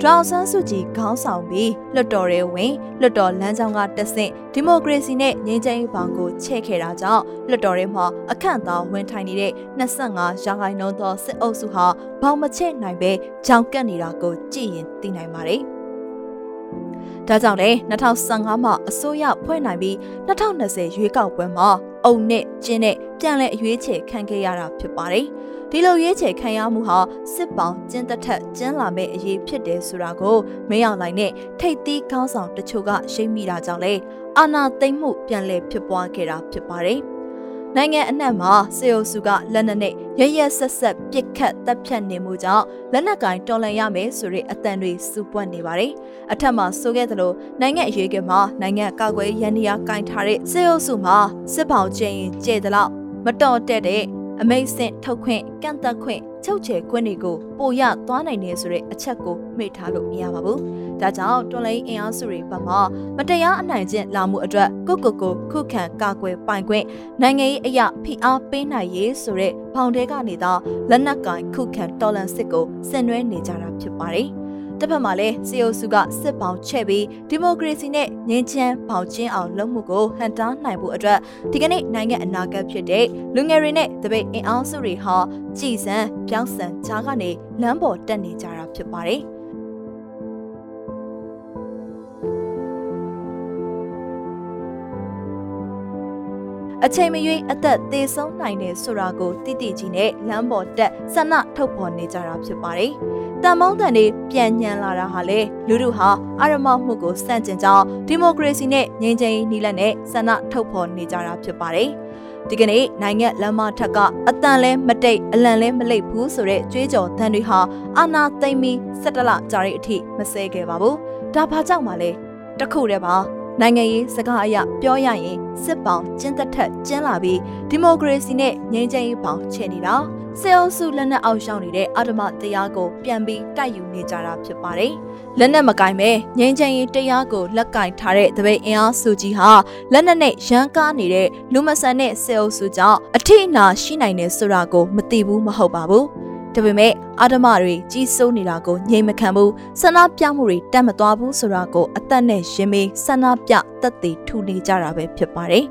ဒေါအောင်ဆန်းစုကြည်ခေါင်းဆောင်ပြီးလွတ်တော်ရဲဝင်လွတ်တော်လမ်းကြောင်းကတဆင့်ဒီမိုကရေစီနဲ့ငြိမ်းချမ်းရေးဘောင်ကိုချဲ့ခဲ့တာကြောင့်လွတ်တော်ရဲမှာအခန့်သားဝင်ထိုင်နေတဲ့25ရာခိုင်နှုန်းသောစစ်အုပ်စုဟာဘောင်မချဲ့နိုင်ပဲကြောင်ကပ်နေတာကိုကြည့်ရင်သိနိုင်ပါတယ်။ဒါကြောင့်လေ2015မှာအစိုးရဖွဲ့နိုင်ပြီး2020ရွေးကောက်ပွဲမှာအုံနဲ့ကျင်းနဲ့ပြန်လဲအရွေးချယ်ခံခဲ့ရတာဖြစ်ပါတယ်။ ဒီလိုရွေးချယ်ခံရမှုဟာစစ်ပောင်ကျင်းသက်ထက်ကျင်းလာမဲ့အရေးဖြစ်တယ်ဆိုတာကိုမင်းအောင်လှိုင်နဲ့ထိတ်သီးခေါင်းဆောင်တချို့ကရှိမိတာကြောင့်လေအာဏာသိမ်းမှုပြန်လည်ဖြစ်ပွားခဲ့တာဖြစ်ပါတယ်။နိုင်ငံအနှံ့မှာစေအုပ်စုကလက်နက်နဲ့ရရဆက်ဆက်ပစ်ခတ်တပ်ဖြတ်နေမှုကြောင့်လက်နက်ကင်တော်လှန်ရမယ်ဆိုတဲ့အတန်တွေစူပွက်နေပါတယ်။အထက်မှာဆိုခဲ့သလိုနိုင်ငံအရေးကမှာနိုင်ငံကာကွယ်ရန်ရာကင်ထားတဲ့စေအုပ်စုမှာစစ်ပေါင်ကျင်းရင်ကျဲတဲ့လောက်မတော်တဲ့တဲ့ အမိတ်ဆင့်ထုတ်ခွင့်ကန့်သက်ခွင့်ချုပ်ချယ်ခွင့်တွေကိုပိုရသွားနိုင်တယ်ဆိုတဲ့အချက်ကိုမေ့ထားလို့မရပါဘူး။ဒါကြောင့်တွန်လိုင်းအင်အားစုတွေဘက်မှမတရားအနိုင်ကျင့်လာမှုအတွက်ကိုကိုကိုခုခံကာကွယ်ပိုင်ခွင့်နိုင်ငံရေးအရာဖိအားပေးနိုင်ရေးဆိုတဲ့ဘောင်တဲကနေသောလက်နက်ကင်ခုခံတော်လှန်စစ်ကိုဆင်နွှဲနေကြတာဖြစ်ပါတယ်။ တစ်ဖက်မှာလည်းစီအိုစုကစစ်ပေါင်ချဲ့ပြီးဒီမိုကရေစီနဲ့ငြိမ်းချမ်းပေါင်ကျင်းအောင်လုပ်မှုကိုဟန်တားနိုင်ဖို့အတွက်ဒီကနေ့နိုင်ငံအနာဂတ်ဖြစ်တဲ့လူငယ်တွေနဲ့တပိတ်အင်အားစုတွေဟာကြည်စံပြောင်းစံကြားကနေလမ်းပေါ်တက်နေကြတာဖြစ်ပါတယ်။ အချိန်မရွေးအသက်သေဆုံးနိုင်တယ်ဆိုတာကိုတိတိကြီးနဲ့လမ်းပေါ်တက်ဆန္ဒထုတ်ဖော်နေကြတာဖြစ်ပါတယ်။တန်မောင်းတန်တွေပြန်ညံလာတာဟာလေလူတို့ဟာအာရမမှုကိုစန့်ကျင်ကြောင်းဒီမိုကရေစီနဲ့ငြိမ်းချမ်းရေးနည်းလမ်းနဲ့ဆန္ဒထုတ်ဖော်နေကြတာဖြစ်ပါတယ်။ဒီကနေ့နိုင်ငံလမ်းမထက်ကအတန်လဲမတိတ်အလံလဲမလိပ်ဘူးဆိုတဲ့ကြွေးကြော်သံတွေဟာအာနာသိမ့်ပြီး၁၇လကြာတဲ့အထိမဆဲခဲ့ပါဘူး။ဒါဘာကြောင့်မှလဲတခုတည်းပါ နိုင်ငံရေးစကားအရပြောရရင်စစ်ပောင်ကျင်းသက်ထက်ကျင်းလာပြီးဒီမိုကရေစီနဲ့ငြိမ်းချမ်းရေးပေါင်ချဲနေတာစေအုပ်စုလက်နက်အောက်ရောက်နေတဲ့အာဓမတရားကိုပြန်ပြီးတိုက်ယူနေကြတာဖြစ်ပါတယ်။လက်နက်မကင်ပဲငြိမ်းချမ်းရေးတရားကိုလက်ကင်ထားတဲ့တပိတ်အင်အားစုကြီးဟာလက်နက်နဲ့ရန်ကားနေတဲ့လူမဆန်တဲ့စေအုပ်စုကြောင့်အထိအနာရှိနိုင်တယ်ဆိုတာကိုမသိဘူးမဟုတ်ပါဘူး။ ဒါပေမဲ့အာဓမတွေကြီးစိုးနေတာကိုငြိမ်မခံဘူးဆန္ဒပြမှုတွေတတ်မသွားဘူးဆိုတာကိုအသက်နဲ့ရင်မေးဆန္ဒပြတက်တည်ထူနေကြတာပဲဖြစ်ပါတယ်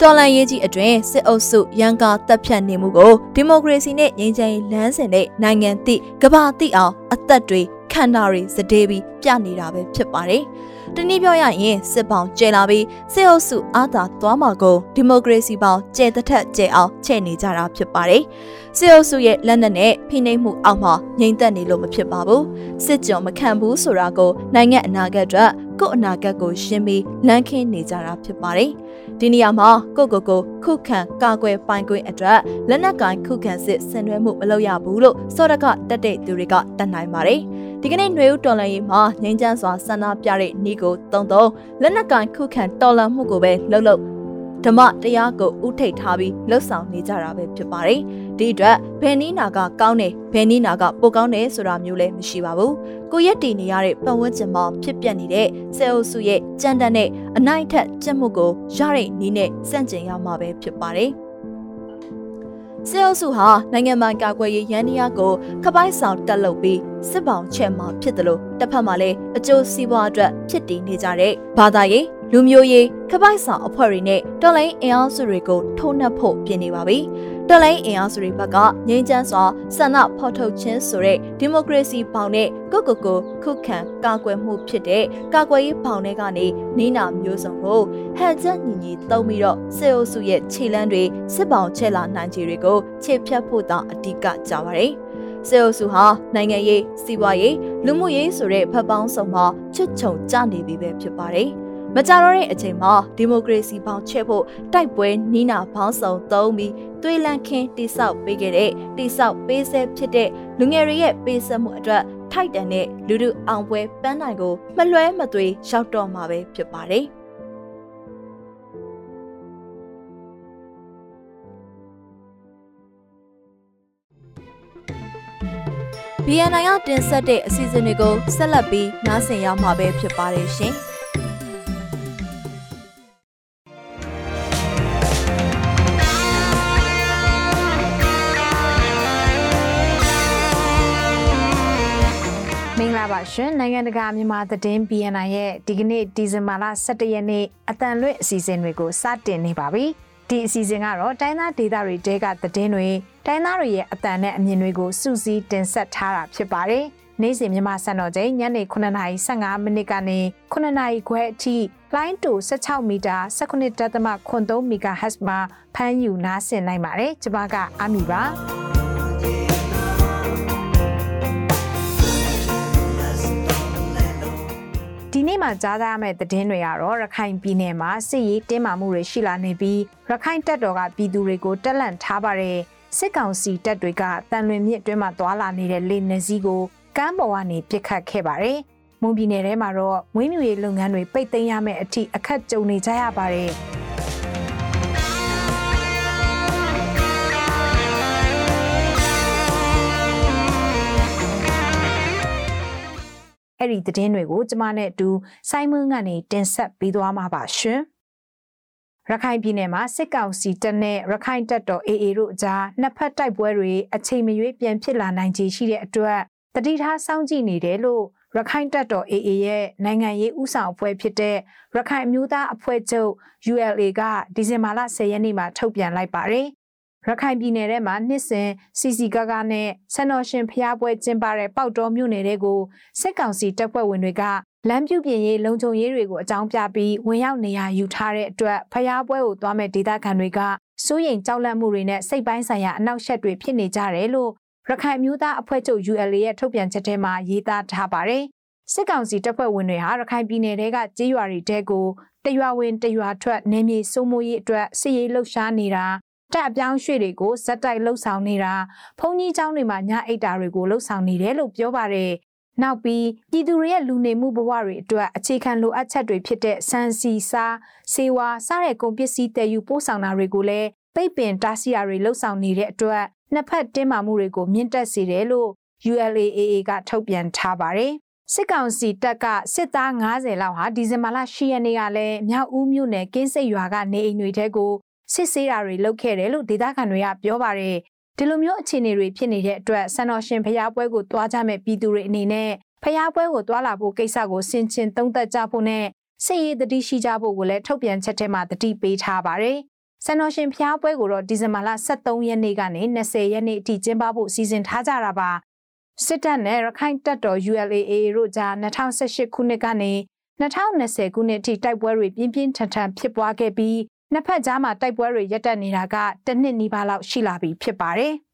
တော်လန်ရေးကြီးအတွင်စစ်အုပ်စုရန်ကာတပ်ဖြတ်နေမှုကိုဒီမိုကရေစီနဲ့ငြိမ်းချမ်းရေးလမ်းစဉ်နဲ့နိုင်ငံတိကဘာတိအောင်အသက်တွေ ခန္ဓာတွေစတဲ့ပြီးပြနေတာပဲဖြစ်ပါတယ်။တနည်းပြောရရင်စစ်ပေါင်းကျဲလာပြီးစစ်အုပ်စုအားသာသွားမှာကိုဒီမိုကရေစီပေါင်းကျဲတဲ့ထက်ကျဲအောင်ချဲ့နေကြတာဖြစ်ပါတယ်။စစ်အုပ်စုရဲ့လက်နက်နဲ့ဖိနှိပ်မှုအောက်မှာငြိမ်သက်နေလို့မဖြစ်ပါဘူး။စစ်ကြောမခံဘူးဆိုတာကိုနိုင်ငံအနာဂတ်အတွက်ကိုယ့်အနာဂတ်ကိုရှင်းပြီးလမ်းခင်းနေကြတာဖြစ်ပါတယ်။ဒီနေရာမှာကိုကိုကိုခုခံကာကွယ်ပိုင်ခွင့်အတွက်လက်နက်ကင်ခုခံစစ်ဆင်နွှဲမှုမလုပ်ရဘူးလို့စောရကတက်တဲ့သူတွေကတတ်နိုင်ပါတယ်။ ဒီကနေ့ຫນွေဦးတော်လန်ရေးမှာငိမ့်ချမ်းစွာဆန္ဒပြတဲ့ဤကိုတုံတုံလက်နက်ကင်ခုခံတော်လန်မှုကိုပဲလှုပ်လှုပ်ဓမ္မတရားကိုဥထိတ်ထားပြီးလှုပ်ဆောင်နေကြတာပဲဖြစ်ပါတယ်။ဒီအတွက်ဘယ်နည်းနာကကောင်းတယ်ဘယ်နည်းနာကပိုကောင်းတယ်ဆိုတာမျိုးလည်းမရှိပါဘူး။ကိုရက်တည်နေရတဲ့ပတ်ဝန်းကျင်မှာဖြစ်ပျက်နေတဲ့ဆဲအုပ်စုရဲ့ကြမ်းတမ်းတဲ့အနိုင်ထက်ကျက်မှုကိုရတဲ့နည်းနဲ့စန့်ကျင်ရမှာပဲဖြစ်ပါတယ်။ စစ်အုပ်စုဟာနိုင်ငံပိုင်ကာကွယ်ရေးရန်တရားကိုခပိုင်းဆောင်တက်လုပ်ပြီးစစ်ပောင်ချက်မှာဖြစ်တယ်လို့တစ်ဖက်မှာလည်းအကျိုးစီးပွားအတွက်ဖြစ်တည်နေကြတဲ့ဘာသာရေး လူမျိုးရေးခပိုက်ဆောင်အဖွဲ့တွေနဲ့တော်လိုင်းအင်အားစုတွေကိုထိုးနှက်ဖို့ပြင်နေပါပြီ။တော်လိုင်းအင်အားစုတွေဘက်ကငြိမ်းချမ်းစွာဆန္ဒဖော်ထုတ်ခြင်းဆိုတဲ့ဒီမိုကရေစီပေါင်နဲ့ကိုကိုကိုခုခံကာကွယ်မှုဖြစ်တဲ့ကာကွယ်ရေးပေါင်တွေကနေနေနာမျိုးစုံကိုဟန်ချက်ညီညီတုံးပြီးတော့စစ်အုပ်စုရဲ့ခြေလမ်းတွေစစ်ပေါင်ချဲလာနိုင်ခြေတွေကိုခြေဖြတ်ဖို့တောင်အဓိကကြပါတယ်။စေအုပ်စုဟာနိုင်ငံရေးစီးပွားရေးလူမှုရေးဆိုတဲ့ဖက်ပေါင်းစုံမှာချွတ်ချုံကြနေပြီပဲဖြစ်ပါတယ်။ မကြတော့တဲ့အချိန်မှာဒီမိုကရေစီပေါင်းချက်ဖို့တိုက်ပွဲနီးနာပေါင်းစုံသုံးပြီးသွေးလန့်ခင်းတိဆောက်ပေးခဲ့တဲ့တိဆောက်ပေးဆဲဖြစ်တဲ့လူငယ်တွေရဲ့ပေးဆက်မှုအတွက်ထိုက်တန်တဲ့လူလူအောင်ပွဲပန်းနိုင်ကိုမလွှဲမသွေရောက်တော့မှာပဲဖြစ်ပါတယ်။ BNI ကတင်ဆက်တဲ့အစီအစဉ်တွေကိုဆက်လက်ပြီးနားဆင်ရမှာပဲဖြစ်ပါတယ်ရှင်။ ရှင်နိုင်ငံတကာမြန်မာသတင်း BNI ရဲ့ဒီကနေ့ဒီဇင်ဘာလ17ရက်နေ့အတန်လွင့်အစီအစဉ်တွေကိုစတင်နေပါပြီဒီအစီအစဉ်ကတော့တိုင်းသားဒေသတွေတဲကသတင်းတွေတိုင်းသားတွေရဲ့အတန်နဲ့အမြင်တွေကိုစူးစီးတင်ဆက်ထားတာဖြစ်ပါတယ်နေ့စဉ်မြန်မာစံတော်ချိန်ညနေ9:15မိနစ်ကနေ9:00ခွဲအထိလိုင်းတူ16မီတာ19.3 MHz မှာဖမ်းယူနားဆင်နိုင်ပါတယ်။ကျွန်မကအမီပါ။ ဒီနေ့မှကြားသားရမယ့်သတင်းတွေကတော့ရခိုင်ပြည်နယ်မှာစစ်ရေးတင်းမာမှုတွေရှိလာနေပြီးရခိုင်တပ်တော်ကပြည်သူတွေကိုတက်လန့်ထားပါတယ်စစ်ကောင်စီတပ်တွေကတန်လွင်မြစ်အတွင်းမှာသွာလာနေတဲ့လေနစည်းကိုကမ်းပေါ်ကနေပစ်ခတ်ခဲ့ပါတယ်မွန်ပြည်နယ်ထဲမှာတော့မွေးမြူရေးလုပ်ငန်းတွေပိတ်သိမ်းရမယ့်အထိအခက်ကြုံနေကြရပါတယ် အဲ့ဒီသတင်းတွေကိုကျမနဲ့အတူစိုင်းမွန်းကနေတင်ဆက်ပေးသွားမှာပါရှင်။ရခိုင်ပြည်နယ်မှာစစ်ကောင်စီတပ်နဲ့ရခိုင်တပ်တော် AA တို့အကြားနှစ်ဖက်တိုက်ပွဲတွေအချိန်မရွေးပြန်ဖြစ်လာနိုင်ခြေရှိတဲ့အတွက်တတိထားစောင့်ကြည့်နေတယ်လို့ရခိုင်တပ်တော် AA ရဲ့နိုင်ငံရေးဥဆောင်အဖွဲ့ဖြစ်တဲ့ရခိုင်အမျိုးသားအဖွဲ့ချုပ် ULA ကဒီဇင်ဘာလ10ရက်နေ့မှာထုတ်ပြန်လိုက်ပါတယ် ရခိုင်ပြည်နယ်ထဲမှာနှစ်စဉ်စီစီကားကားနဲ့ဆန်တော်ရှင်ဖျားပွဲကျင်းပတဲ့ပေါက်တော်မြို့နယ်တွေကိုစစ်ကောင်စီတပ်ဖွဲ့ဝင်တွေကလမ်းပြုပြင်ရေးလုံခြုံရေးတွေကိုအကြောင်းပြပြီးဝင်ရောက်နေရာယူထားတဲ့အတွက်ဖျားပွဲကိုသွားမဲ့ဒေသခံတွေကစိုးရိမ်ကြောက်လန့်မှုတွေနဲ့စိတ်ပိုင်းဆိုင်ရာအနောက်ရှက်တွေဖြစ်နေကြတယ်လို့ရခိုင်မျိုးသားအဖွဲ့ချုပ် ULA ရဲ့ထုတ်ပြန်ချက်ထဲမှာရေးသားထားပါတယ်။စစ်ကောင်စီတပ်ဖွဲ့ဝင်တွေဟာရခိုင်ပြည်နယ်ထဲကကြေးရွာတွေတဲကိုတရွာဝင်တရွာထွက်နေမြေစိုးမိုးရေးအတွက်စစ်ရေးလှုပ်ရှားနေတာ တက်အပြောင်းရွှေ့တွေကိုဇက်တိုက်လှုပ်ဆောင်နေတာဘုံကြီးเจ้าတွေမှာညအိတ်တာတွေကိုလှုပ်ဆောင်နေတယ်လို့ပြောပါတယ်။နောက်ပြီးပြည်သူတွေရဲ့လူနေမှုဘဝတွေအတွက်အခြေခံလိုအပ်ချက်တွေဖြစ်တဲ့ဆန်စီစားစေဝါစားတဲ့ကုန်ပစ္စည်းတည်ယူပို့ဆောင်တာတွေကိုလည်းပိတ်ပင်တားဆီးရာတွေလှုပ်ဆောင်နေတဲ့အတွက်နှစ်ဖက်တင်းမာမှုတွေကိုမြင့်တက်စေတယ်လို့ ULAAA ကထုတ်ပြန်ထားပါတယ်။စစ်ကောင်စီတပ်ကစစ်သား90လောက်ဟာဒီဇင်ဘာလ10ရက်နေ့ကလည်းမြောက်ဦးမြို့နယ်ကင်းစိတ်ရွာကနေအိမ်တွေထဲကို စစ်ဆေးတာတွေလုပ်ခဲ့တယ်လို့ဒေသခံတွေကပြောပါတယ်ဒီလိုမျိုးအခြေအနေတွေဖြစ်နေတဲ့အတွက်ဆန်တော်ရှင်ဖျားပွဲကိုတွားကြမဲ့ပြည်သူတွေအနေနဲ့ဖျားပွဲကိုတွားလာဖို့ကိစ္စကိုဆင်ခြင်သုံးသပ်ကြဖို့နဲ့စိတ်ရည်တတိရှိကြဖို့ကိုလည်းထုတ်ပြန်ချက်ထဲမှာတတိပေးထားပါတယ်ဆန်တော်ရှင်ဖျားပွဲကိုတော့ဒီဇင်ဘာလ23ရက်နေ့ကနေ20ရက်နေ့အထိကျင်းပဖို့စီစဉ်ထားကြတာပါစစ်တပ်နဲ့ရခိုင်တပ်တော် ULAA တို့ကြား2018ခုနှစ်ကနေ2020ခုနှစ်အထိတိုက်ပွဲတွေပြင်းပြင်းထန်ထန်ဖြစ်ပွားခဲ့ပြီး နှစ်ဖက်ကြားမှာတိုက်ပွဲတွေရပ်တန့်နေတာကတစ်နှစ်နီးပါးလောက်ရှိလာပြီဖြစ်ပါတယ်။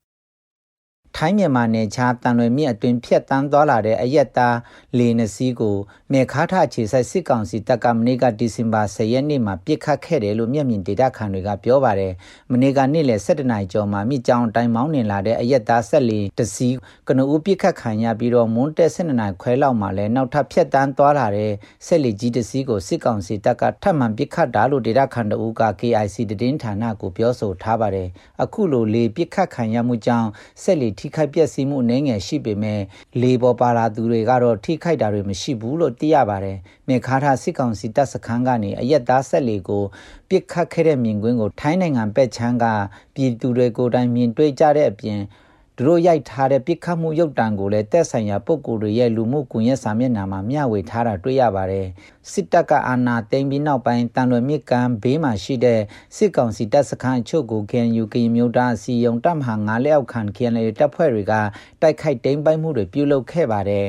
ထိုင်းမြန်မာနယ်ခြားတန်လွင်မြစ်အတွင်ဖြတ်တန်းသွားလာတဲ့အရက်သားလေနစီးကိုမေခါထခြေဆိုင်စစ်ကောင်စီတပ်ကမနေ့ကဒီဇင်ဘာ10ရက်နေ့မှာပြစ်ခတ်ခဲ့တယ်လို့မျက်မြင်ဒေတာခန်တွေကပြောပါတယ်။မနေ့ကနေ့လယ်17နာရီကျော်မှာမြစ်ကြောင်တိုင်းမောင်းနေလာတဲ့အရက်သားဆက်လီတစီးကနဦးပြစ်ခတ်ခံရပြီးတော့မွန်းတက်12နာရီခွဲလောက်မှာလဲနောက်ထပ်ဖြတ်တန်းသွားလာတဲ့ဆက်လီကြီးတစီးကိုစစ်ကောင်စီတပ်ကထပ်မံပြစ်ခတ်တာလို့ဒေတာခန်တို့က KIC တည်င်းဌာနကိုပြောဆိုထားပါတယ်။အခုလိုလေပြစ်ခတ်ခံရမှုကြောင့်ဆက်လီထိခိုက်ပျက်စီးမှုအနည်းငယ်ရှိပေမဲ့လေပေါ်ပါလာသူတွေကတော့ထိခိုက်တာတွေမရှိဘူးလို့သိရပါတယ်။မေခါထစစ်ကောင်စီတပ်စခန်းကနေအရက်သားဆက်လေကိုပြစ်ခတ်ခဲ့တဲ့မြင်ကွင်းကိုထိုင်းနိုင်ငံပဲ့ချမ်းကပြည်သူတွေကိုယ်တိုင်မြင်တွေ့ကြတဲ့အပြင် သူတို့ရိုက်ထားတဲ့ပြစ်ခတ်မှုရုပ်တံကိုလည်းတက်ဆိုင်ရာပုဂ္ဂိုလ်တွေရဲ့လူမှုကွန်ရက်စာမျက်နှာမှာမျှဝေထားတာတွေ့ရပါတယ်စစ်တပ်ကအာဏာသိမ်းပြီးနောက်ပိုင်းတန်လွင်မြစ်ကမ်းဘေးမှာရှိတဲ့စစ်ကောင်စီတပ်စခန်းအချို့ကို KNU ကရင်မျိုးသားအစီယုံတပ်မဟာ9လက်အောက်ခံ KNL တပ်ဖွဲ့တွေကတိုက်ခိုက်တိမ်းပိုက်မှုတွေပြုလုပ်ခဲ့ပါတယ်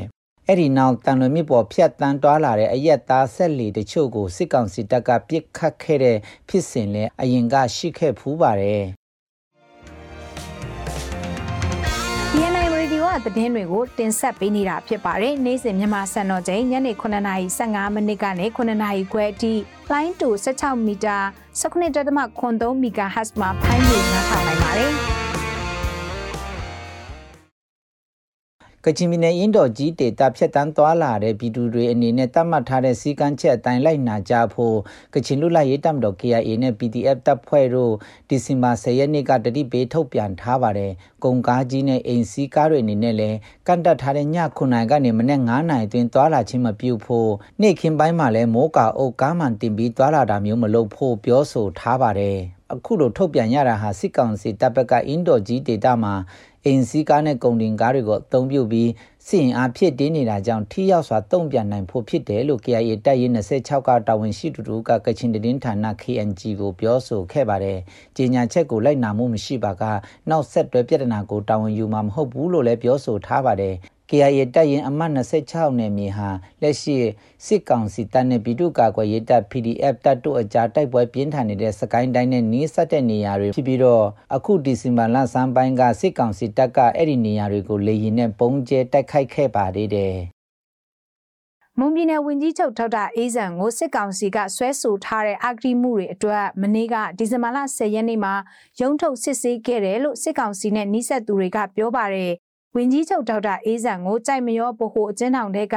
အဲ့ဒီနောက်တန်လွင်မြစ်ပေါ်ဖြတ်တန်းတွာလာတဲ့အရက်သားဆက်လီတချို့ကိုစစ်ကောင်စီတပ်ကပစ်ခတ်ခဲ့တဲ့ဖြစ်စဉ်လဲအရင်ကရှိခဲ့ဖူးပါတယ် သတင်းတွေကိုတင်ဆက်ပေးနေတာဖြစ်ပါတယ်။နေ့စဉ်မြန်မာစံတော်ချိန်ညနေ9:15မိနစ်ကနေ9:00ခွဲအထိလိုင်းတူ16မီတာ19.3 MHz မှာဖမ်းယူနားထောင်နိုင်ပါတယ်။ ကချင်ပြည်နယ်အင်းတော်ကြီးဒေတာဖြတ်တန်းသွားလာတဲ့ပြည်သူတွေအနေနဲ့တတ်မှတ်ထားတဲ့စီကန်းချက်အတိုင်းလိုက်နာကြဖို့ကချင်လူလိုက်ရေးတပ်မတော် KIA နဲ့ PDF တပ်ဖွဲ့တို့ဒီဇင်ဘာ10ရက်နေ့ကတတိပေးထုတ်ပြန်ထားပါတယ်။ကုန်ကားကြီးနဲ့အိမ်စီးကားတွေအနေနဲ့လည်းကန့်တက်ထားတဲ့ည9နိုင်ကနေမနေ့9နိုင်အတွင်းသွားလာခြင်းမပြုဖို့နေ့ခင်းပိုင်းမှာလည်းမိုးကာအုပ်ကားမှန်တင်ပြီးသွားလာတာမျိုးမလုပ်ဖို့ပြောဆိုထားပါတယ်။အခုလိုထုတ်ပြန်ရတာဟာစစ်ကောင်စီတပ်ဘက်ကအင်းတော်ကြီးဒေတာမှာ အင်စီကားနဲ့ကုန်တင်ကားတွေကိုအသုံးပြုပြီး စစ်ရင်အားဖြစ်တင်းနေတာကြောင့်ထိရောက်စွာတုံ့ပြန်နိုင်ဖို့ဖြစ်တယ်လို့ KIA တပ်ရင်း26ကတာဝန်ရှိသူတို့ကကချင်တည်င်းဌာန KNG ကိုပြောဆိုခဲ့ပါတယ်။ကြေညာချက်ကိုလိုက်နာမှုမရှိပါကနောက်ဆက်တွဲပြဿနာကိုတာဝန်ယူမှာမဟုတ်ဘူးလို့လည်းပြောဆိုထားပါတယ်။ KIA တပ်ရင်အမှတ်26နယ်မြေဟာလက်ရှိစစ်ကောင်စီတပ်နဲ့ပြည်သူ့ကာကွယ်ရေးတပ် PDF တပ်တို့အကြားတိုက်ပွဲပြင်းထန်နေတဲ့စကိုင်းတိုင်းနဲ့နီးစပ်တဲ့နေရာတွေဖြစ်ပြီးတော့အခုဒီဇင်ဘာလဆန်းပိုင်းကစစ်ကောင်စီတပ်ကအဲ့ဒီနေရာတွေကိုလေရင်နဲ့ပုံကျဲတိုက်ခိုက်ခဲ့ပါသေးတယ်မွန်ပြည်နယ်ဝန်ကြီးချုပ်ဒေါက်တာအေးဇံကိုစစ်ကောင်စီကဆွဲဆိုထားတဲ့အဂတိမှုတွေအတွက်မနေ့ကဒီဇင်ဘာလ10ရက်နေ့မှာရုံးထုတ်စစ်ဆေးခဲ့တယ်လို့စစ်ကောင်စီနဲ့နှိဆက်သူတွေကပြောပါတယ်ဝင်ကြီးချုပ်ဒေါက်တာအေးဇံကိုကြိုက်မရောဗဟိုအကျဉ်းထောင်ထဲက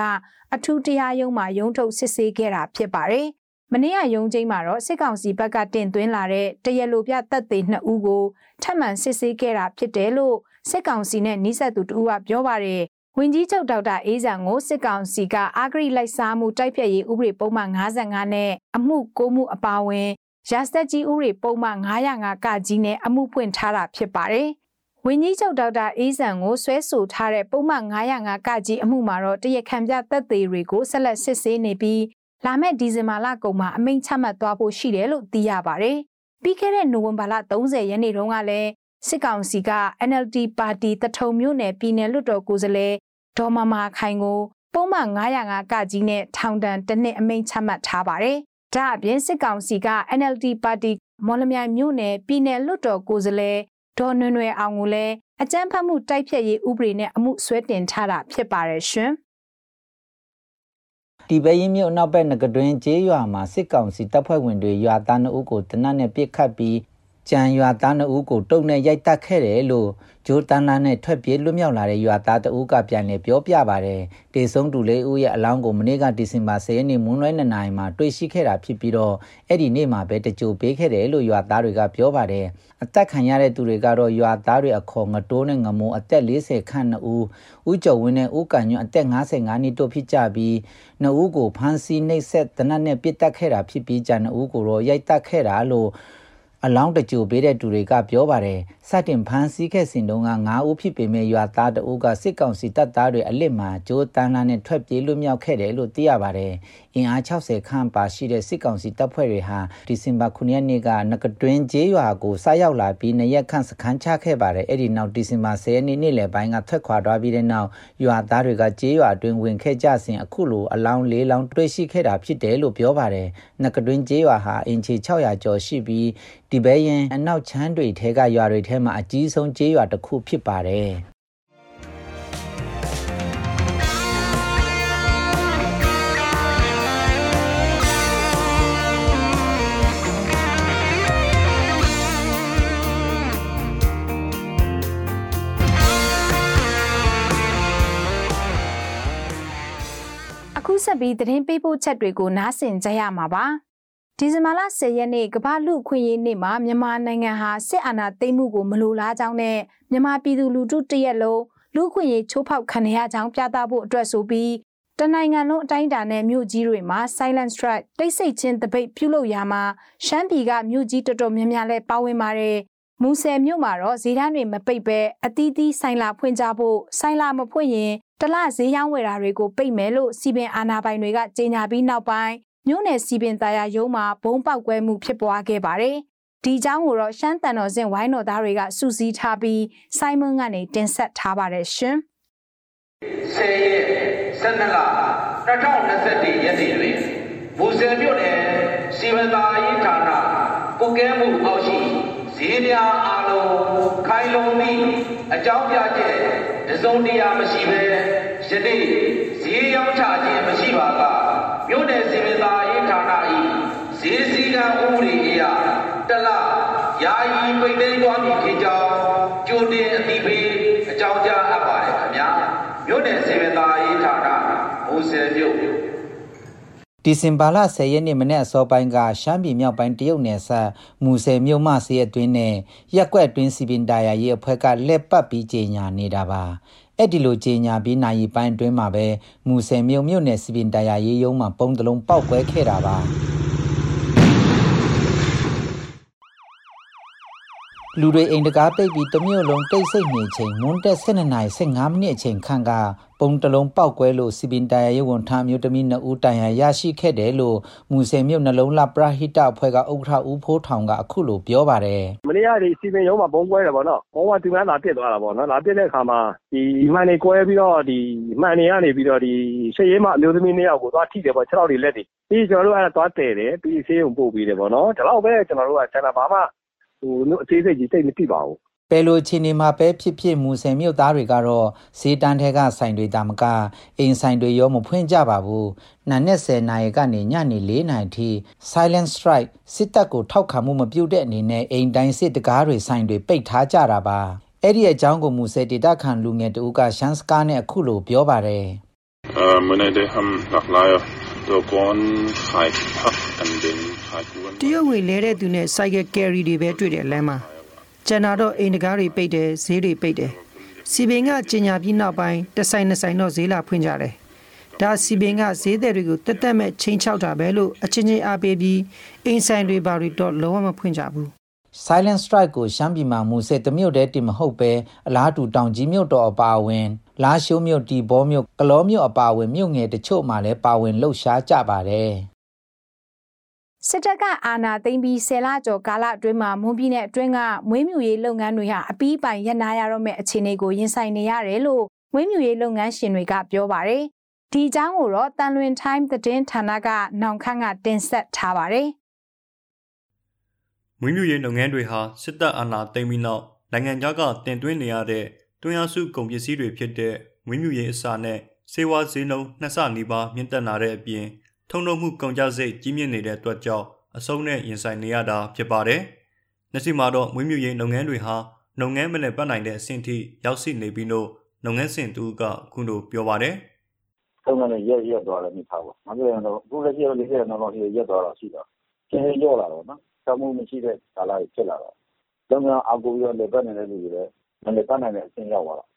အထူးတရားရုံးမှာရုံးထုတ်စစ်ဆေးခဲ့တာဖြစ်ပါတယ်။မနေ့ကရုံးချင်းမှာတော့စစ်ကောင်စီဘက်ကတင်သွင်းလာတဲ့တရလိုပြတပ်သေးနှစ်ဦးကိုထပ်မံစစ်ဆေးခဲ့တာဖြစ်တယ်လို့စစ်ကောင်စီနဲ့နှိဆက်သူတူကပြောပါတယ်။ ဝင်ကြီးချုပ်ဒေါက်တာအေးဇံကိုစစ်ကောင်စီကအာဂရိလိုက်စားမှုတိုက်ဖြတ်ရေးဥပဒေပုံမှန်55နဲ့အမှုကိုမှုအပါအဝင်ရာစတက်ကြီးဥပဒေပုံမှန်905ကကြီးနဲ့အမှုဖွင့်ထားတာဖြစ်ပါတယ်။ဝင်းကြီးချုပ်ဒေါက်တာအေးဆန်ကိုဆွဲဆိုထားတဲ့ပုံမှန်905ကကြီးအမှုမှာတော့တရခံပြသက်သေတွေကိုဆက်လက်စစ်ဆေးနေပြီးလာမယ့်ဒီဇင်ဘာလကုန်မှာအမိန့်ချမှတ်သွားဖို့ရှိတယ်လို့သိရပါတယ်။ပြီးခဲ့တဲ့နိုဝင်ဘာလ30ရက်နေ့တုန်းကလည်းစစ်ကောင်စီက NLD ပါတီတထုံမြို့နယ်ပြည်နယ်လွှတ်တော်ကိုယ်စားလှယ် ဒေါ်မမာခိုင်ကိုပုံမှန်905ကကြီးနဲ့ထောင်ဒဏ်တစ်နှစ်အမိန့်ချမှတ်ထားပါတယ်။ဒါအပြင်စစ်ကောင်စီက NLD ပါတီမော်လမြိုင်မြို့နယ်ပြည်နယ်လွှတ်တော်ကိုယ်စားလှယ်ဒေါ်နွယ်နွယ်အောင်ကိုလည်းအကြမ်းဖက်မှုတိုက်ဖျက်ရေးဥပဒေနဲ့အမှုဆွဲတင်ထားတာဖြစ်ပါတယ်ရှင်။ဒီပဲရင်မြို့နောက်ဘက်ငကတွင်ကျေးရွာမှာစစ်ကောင်စီတပ်ဖွဲ့ဝင်တွေရွာသားနှုတ်ကိုတနတ်နဲ့ပစ်ခတ်ပြီး ကြံရွာသားနှုတ်ကိုတုံနဲ့ရိုက်တက်ခဲ့တယ်လို့ဂျိုးတန်လာနဲ့ထွက်ပြေးလွတ်မြောက်လာတဲ့ရွာသားတအုပ်ကပြန်လည်ပြောပြပါတယ်။တေဆုံးတူလေးဦးရဲ့အလောင်းကိုမနေ့ကဒီဇင်ဘာ10ရက်နေ့မွန်းလွဲ2နာရီမှာတွေ့ရှိခဲ့တာဖြစ်ပြီးတော့အဲ့ဒီနေ့မှာပဲတကြိုပေးခဲ့တယ်လို့ရွာသားတွေကပြောပါတယ်။အသက်ခံရတဲ့သူတွေကတော့ရွာသားတွေအခေါ်ငတိုးနဲ့ငမိုးအသက်40ခန့်2ဦးဦးကျော်ဝင်းနဲ့ဦးကန်ညွန့်အသက်55နှစ်တို့ဖြစ်ကြပြီးနှစ်ဦးကိုဖမ်းဆီးနှိပ်စက်တနတ်နဲ့ပစ်တက်ခဲ့တာဖြစ်ပြီးကြံနှစ်ဦးကိုတော့ရိုက်တက်ခဲ့တာလို့ အလောင်းတကြိုပေးတဲ့သူတွေကပြောပါတယ် စတင်ဖမ်းဆီးခဲ့စဉ်တုန်းက9ဦးဖြစ်ပေမဲ့ရွာသားတအုပ်ကစစ်ကောင်စီတပ်သားတွေအလစ်မှာဂျိုးတန်းလာနဲ့ထွက်ပြေးလွတ်မြောက်ခဲ့တယ်လို့သိရပါတယ်အင်အား60ခန့်ပါရှိတဲ့စစ်ကောင်စီတပ်ဖွဲ့တွေဟာဒီဇင်ဘာ9ရက်နေ့ကနကတွင်းကျေးရွာကိုစရောက်လာပြီးနရက်ခန့်စခန်းချခဲ့ပါတယ်အဲ့ဒီနောက်ဒီဇင်ဘာ10ရက်နေ့နေ့လယ်ပိုင်းကထွက်ခွာသွားပြီးတဲ့နောက်ရွာသားတွေကကျေးရွာအတွင်းဝင်ခဲ့ကြစဉ်အခုလိုအလောင်း၄လောင်းတွေ့ရှိခဲ့တာဖြစ်တယ်လို့ပြောပါတယ်နကတွင်းကျေးရွာဟာအင်ချီ600ကျော်ရှိပြီးဒီဘဲရင်အနောက်ချမ်းတွေထဲကရွာတွေထဲမှာအကြီးဆုံးကျေးရွာတစ်ခုဖြစ်ပါတယ်အခုဆက်ပြီးသတင်းပေးပို့ချက်တွေကိုနားဆင်ကြရမှာပါ ဒီဇင်ဘာလ10ရက်နေ့ကမ္ဘာလူခွင့်ရေးနေ့မှာမြန်မာနိုင်ငံဟာစစ်အာဏာသိမ်းမှုကိုမလိုလားကြောင်းနဲ့မြန်မာပြည်သူလူထုတရက်လုံးလူခွင့်ရေးချိုးဖောက်ခံရကြောင်းပြသဖို့အတွက်ဆိုပြီးတနိုင်ငံလုံးအတိုင်းအတာနဲ့မြို့ကြီးတွေမှာ Silent Strike တိတ်ဆိတ်ခြင်းတပိတ်ပြုလုပ်ရာမှာရှမ်းပြည်ကမြို့ကြီးတော်တော်များများလဲပါဝင်ပါတယ်မူဆယ်မြို့မှာတော့ဈေးတန်းတွေမပိတ်ပဲအသီးသီးဆိုင်လာဖွင့်ကြဖို့ဆိုင်လာမဖွင့်ရင်တလဈေးရောင်းဝယ်တာတွေကိုပိတ်မယ်လို့စီပင်အာဏာပိုင်တွေကကြေညာပြီးနောက်ပိုင်း မြို့နယ်စီပင်သားရရုံးမှာဘုံပေါက်ကွဲမှုဖြစ်ပွားခဲ့ပါတယ်။ဒီအကြောင်းကိုတော့ရှမ်းတန်တော်စင်ဝိုင်းတော်သားတွေကစူးစီးထားပြီးစိုင်းမွန်းကနေတင်ဆက်ထားပါတယ်ရှင်။10ရက်12လ2021ရက်နေ့တွင်မူဆယ်မြို့နယ်စီမံသားရေးဌာနကုကဲမှုအောက်ရှိဈေးများအားလုံးခိုင်လုံပြီးအကြောင်းပြချက်တစုံတရာမရှိဘဲယနေ့ဈေးရောက်ချခြင်းမရှိပါက မြို့နယ်စီမံသားရေးဌာန၏ဈေးစည်းကမ်းဥပဒေအရတလယာယီပိတ်သိမ်းသွားမည်ဖြစ်ကြောင်းကြိုတင်အသိပေးအကြောင်းကြားအပ်ပါတယ်ခင်ဗျာမြို့နယ်စီမံသားရေးဌာနမူဆယ်မြို့ဒီဇင်ဘာလ10ရက်နေ့မနေ့အစောပိုင်းကရှမ်းပြည်မြောက်ပိုင်းတရုတ်နယ်စပ်မူဆယ်မြို့မှဆေးအတွင်းနဲ့ရက်ကွက်အတွင်းစီပင်တာယာရေးအဖွဲ့ကလက်ပတ်ပြီးကြေညာနေတာပါ အဲ့ဒီလိုကြေညာပြီးနိုင်ပိုင်းအတွင်းမှာပဲမူဆယ်မြို့မြို့နယ်စီပင်တာယာရေးရုံးမှာပုံတလုံးပောက်ကွဲခဲ့တာပါလူတွေအိမ်တကားပိတ်ပြီးတမျိုးလုံးတိတ်ဆိတ်နေချိန်မွန်းတက်12နာရီ15မိနစ်အချိန်ခန့်က ပုံတလုံးပောက်ကွဲလို့စီပင်တိုင်ရဝန်ထမ်းမျိုးသမီး2ဦးတိုင်ရရရှိခဲ့တယ်လို့မူဆယ်မြို့နှလုံးလပရဟိတအဖွဲ့ကဥက္ကဋ္ဌဦးဖိုးထောင်ကအခုလိုပြောပါတယ်မနေ့ကဒီစီပင်ရုံးမှာပုံကွဲတယ်ပေါ့နော်ပုံကသူများလာပြစ်သွားတာပေါ့နော်လာပြစ်တဲ့အခါမှာဒီမှန်နေကွဲပြီးတော့ဒီမှန်နေကနေပြီးတော့ဒီရှေ့ရေးမှအမျိုးသမီး2ယောက်ကိုသွားထိတယ်ပေါ့6လောက်တွေလက်တွေပြီးကျွန်တော်တို့အဲ့ဒါသွားတယ်တယ်ပြီးဆေးရုံပို့ပြီးတယ်ပေါ့နော်ဒါတော့ပဲကျွန်တော်တို့ကကျန်တာဘာမှဟိုအသေးစိတ်ကြီးတိတ်မသိပါဘူး ပယ်လိုချင်းနေမှာပဲဖြစ်ဖြစ်မူဆယ်မြို့သားတွေကတော့ဈေးတန်းထဲကဆိုင်တွေတာမကအိမ်ဆိုင်တွေရောမဖွင့်ကြပါဘူး။နာနဲ့10နာရီကနေညနေ4နာရီထိ Silent Strike စစ်တပ်ကိုထောက်ခံမှုမပြုတဲ့အနေနဲ့အိမ်တိုင်းစစ်တကားတွေဆိုင်တွေပိတ်ထားကြတာပါ။အဲ့ဒီအကြောင်းကိုမူဆယ်ဒေတာခန်လူငယ်တူကရှမ်းစကားနဲ့အခုလိုပြောပါတယ်။အာမနေ့တည်းဟမ်လက်လာရတော့ကွန်ခိုင်ဖတ်အန်ဒင်ခိုင်ကွန်တရုတ်ငွေလဲတဲ့သူနဲ့ cycle carry တွေပဲတွေ့တယ်လမ်းမှာ။ ကျန်တာတော့အိမ်တကားတွေပိတ်တယ်ဈေးတွေပိတ်တယ်စီပင်ကကျင်ညာပြီးနောက်ပိုင်းတဆိုင်နှစ်ဆိုင်တော့ဈေးလာဖွင့်ကြတယ်ဒါစီပင်ကဈေးသည်တွေကိုတက်တက်မဲ့ချင်းချောက်တာပဲလို့အချင်းချင်းအားပေးပြီးအိမ်ဆိုင်တွေဘာတွေတော့လုံးဝမဖွင့်ကြဘူး Silent Strike ကိုရှမ်းပြည်မှာမူစစ်တမြို့တည်းတင်မဟုတ်ပဲအလားတူတောင်ကြီးမြို့တော်အပါအဝင်လာရှိုးမြို့တီဘောမြို့ကလောမြို့အပါအဝင်မြို့ငယ်တချို့မှာလည်းပါဝင်လှုပ်ရှားကြပါတယ် စစ်တပ်ကအာဏာသိမ်းပြီးဆယ်လကျော်ကာလအတွင်းမှာမွန်ပြည်နယ်အတွင်းကမွေးမြူရေးလုပ်ငန်းတွေဟာအပီးပိုင်ရပ်နာရတော့မယ့်အခြေအနေကိုရင်ဆိုင်နေရတယ်လို့မွေးမြူရေးလုပ်ငန်းရှင်တွေကပြောပါတယ်။ဒီအကြောင်းကိုတော့တန်လွင် time သတင်းဌာနကနောင်ခန့်ကတင်ဆက်ထားပါတယ်။မွေးမြူရေးလုပ်ငန်းတွေဟာစစ်တပ်အာဏာသိမ်းပြီးနောက်နိုင်ငံခြားကတင်သွင်းနေရတဲ့တွန်းအားစုကုန်ပစ္စည်းတွေဖြစ်တဲ့မွေးမြူရေးအစာနဲ့စေဝါဈေးနှုန်းနှစ်ဆနီးပါးမြင့်တက်လာတဲ့အပြင် ထုံနှုံမှုကုန်ကျစရိတ်ကြီးမြင့်နေတဲ့အတွက်ကြောင့်အဆုံးနဲ့ရင်ဆိုင်နေရတာဖြစ်ပါတယ်။နှစ်စီမှာတော့မွေးမြူရေးလုပ်ငန်းတွေဟာလုပ်ငန်းမနဲ့ပတ်နိုင်တဲ့အဆင့်ထိရောက်ရှိနေပြီးလို့လုပ်ငန်းစဉ်တူကခုလိုပြောပါတယ်။လုပ်ငန်းတွေရက်ရက်သွားတယ်မိသားပေါ့။မပြောရင်တော့အခုလည်းရက်လေးရက်တော့တော့ရက်သွားတော့ရှိတော့ကျင်းရောလာတော့နော်။တောင်းမှုမရှိတဲ့ကာလကြီးဖြစ်လာတော့လုပ်ငန်းအကူရောလေပတ်နေတဲ့လူတွေလည်းမလေပတ်နိုင်တဲ့အဆင့်ရောက်သွားတော့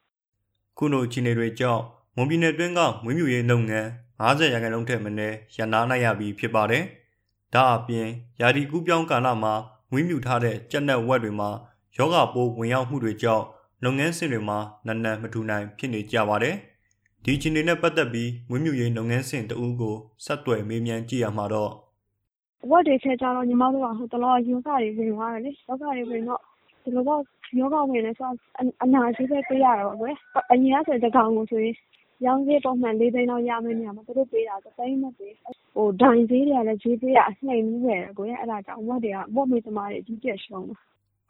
ခုလိုအခြေအနေတွေကြောင့်မွန်ပြည်နယ်တွင်းကမွေးမြူရေးလုပ်ငန်း 50ရာခိုင်နှုန်းထက်မနည်းရန်နာနိုင်ရပြီးဖြစ်ပါတယ်။ဒါအပြင်ယာဒီကူးပြောင်းကာလမှာမွေးမြူထားတဲ့ကြက်နက်ဝက်တွေမှာယောဂပိုးဝင်ရောက်မှုတွေကြောင့်လုပ်ငန်းစဉ်တွေမှာနက်နက်မထူနိုင်ဖြစ်နေကြပါတယ်။ဒီချင်းတွေနဲ့ပတ်သက်ပြီးမွေးမြူရေးလုပ်ငန်းစဉ်တအူးကိုဆက်သွယ်မေးမြန်းကြည့်ရမှာတော့ဝက်တွေချက်ကြတော့ညီမတို့ကဟိုတလောယောဂတွေဝင်သွားတယ်လေယောဂတွေဝင်တော့ဒီလိုတော့ယောဂဝင်လဲဆိုအနာကြီးပဲပေးရတာပါကွယ်အရင်ကဆိုတကောင်ကိုဆိုရင် ရောင်းဈေးပုံမှန် ၄ သိန်းလောက်ရမယ့်နေရာမှာ သူတို့ပေးတာတစ်သိန်းမပေးဟို ဒိုင်ဈေးတွေကလည်း ဈေးပေးတာ အနှိမ်ကြီးပဲကိုရအဲ့ဒါကြောင့်ဝက်တွေကဝက်မေးသမားတွေ အကြီးကျယ်ရှုံးတာ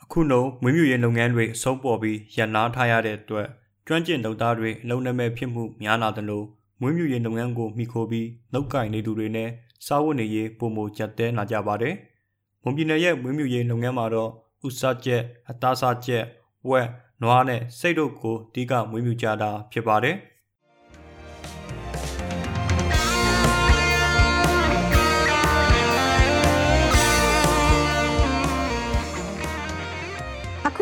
အခုနှုံမွေးမြူရေးလုပ်ငန်းတွေ အဆုံးပေါ်ပြီးရန်နာထားရတဲ့အတွက် ကျွမ်းကျင်လုပ်သားတွေ အလုံးနမဲ့ဖြစ်မှု များလာသလို မွေးမြူရေးလုပ်ငန်းကိုမိခိုပြီးလောက်ကင်နေသူတွေနဲ့ စားဝတ်နေရေးပုံမကျက်တဲလာကြပါတယ်။မွန်ပြည်နယ်ရဲ့ မွေးမြူရေးလုပ်ငန်းမှာတော့ဥစားကျက် အသားစားကျက် ဝက် နွားနဲ့စိတ်တို့ကို အဓိက မွေးမြူကြတာဖြစ်ပါတယ်။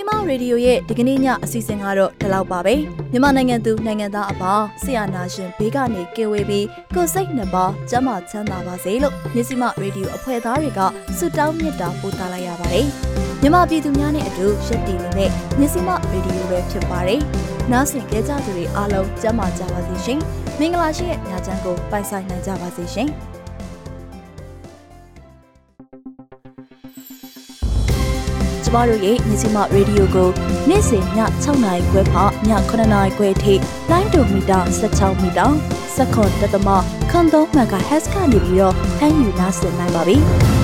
စီမရေဒီယိုရဲ့ဒီကနေ့ညအစီအစဉ်ကတော့ဒီလောက်ပါပဲမြန်မာနိုင်ငံသူနိုင်ငံသားအပေါင်းဆရာနာရှင်ဘေးကနေကင်းဝေးပြီးကိုယ်စိတ်နှပါကျန်းမာချမ်းသာပါစေလို့မြစီမရေဒီယိုအဖွဲ့သားတွေကဆုတောင်းမြတ်တာပို့သလိုက်ရပါတယ်မြန်မာပြည်သူများနဲ့အတူရက်တည်နေတဲ့မြစီမရေဒီယိုပဲဖြစ်ပါတယ်နားဆင်ကြကြသူတွေအားလုံးကျန်းမာကြပါစေရှင်မင်္ဂလာရှိတဲ့ညချမ်းကိုပိုင်ဆိုင်နိုင်ကြပါစေရှင် မတို့ရဲ့မြစီမရေဒီယိုကိုနေ့စဉ်ည6နာရီခွဲမှည9နာရီခွဲထိလိုင်းဒိုမီတာ16မီတာစက္ကန့်တသမခန်း3 MHz ကနေပြီးတော့ဖမ်းယူနိုင်နိုင်ပါပြီ။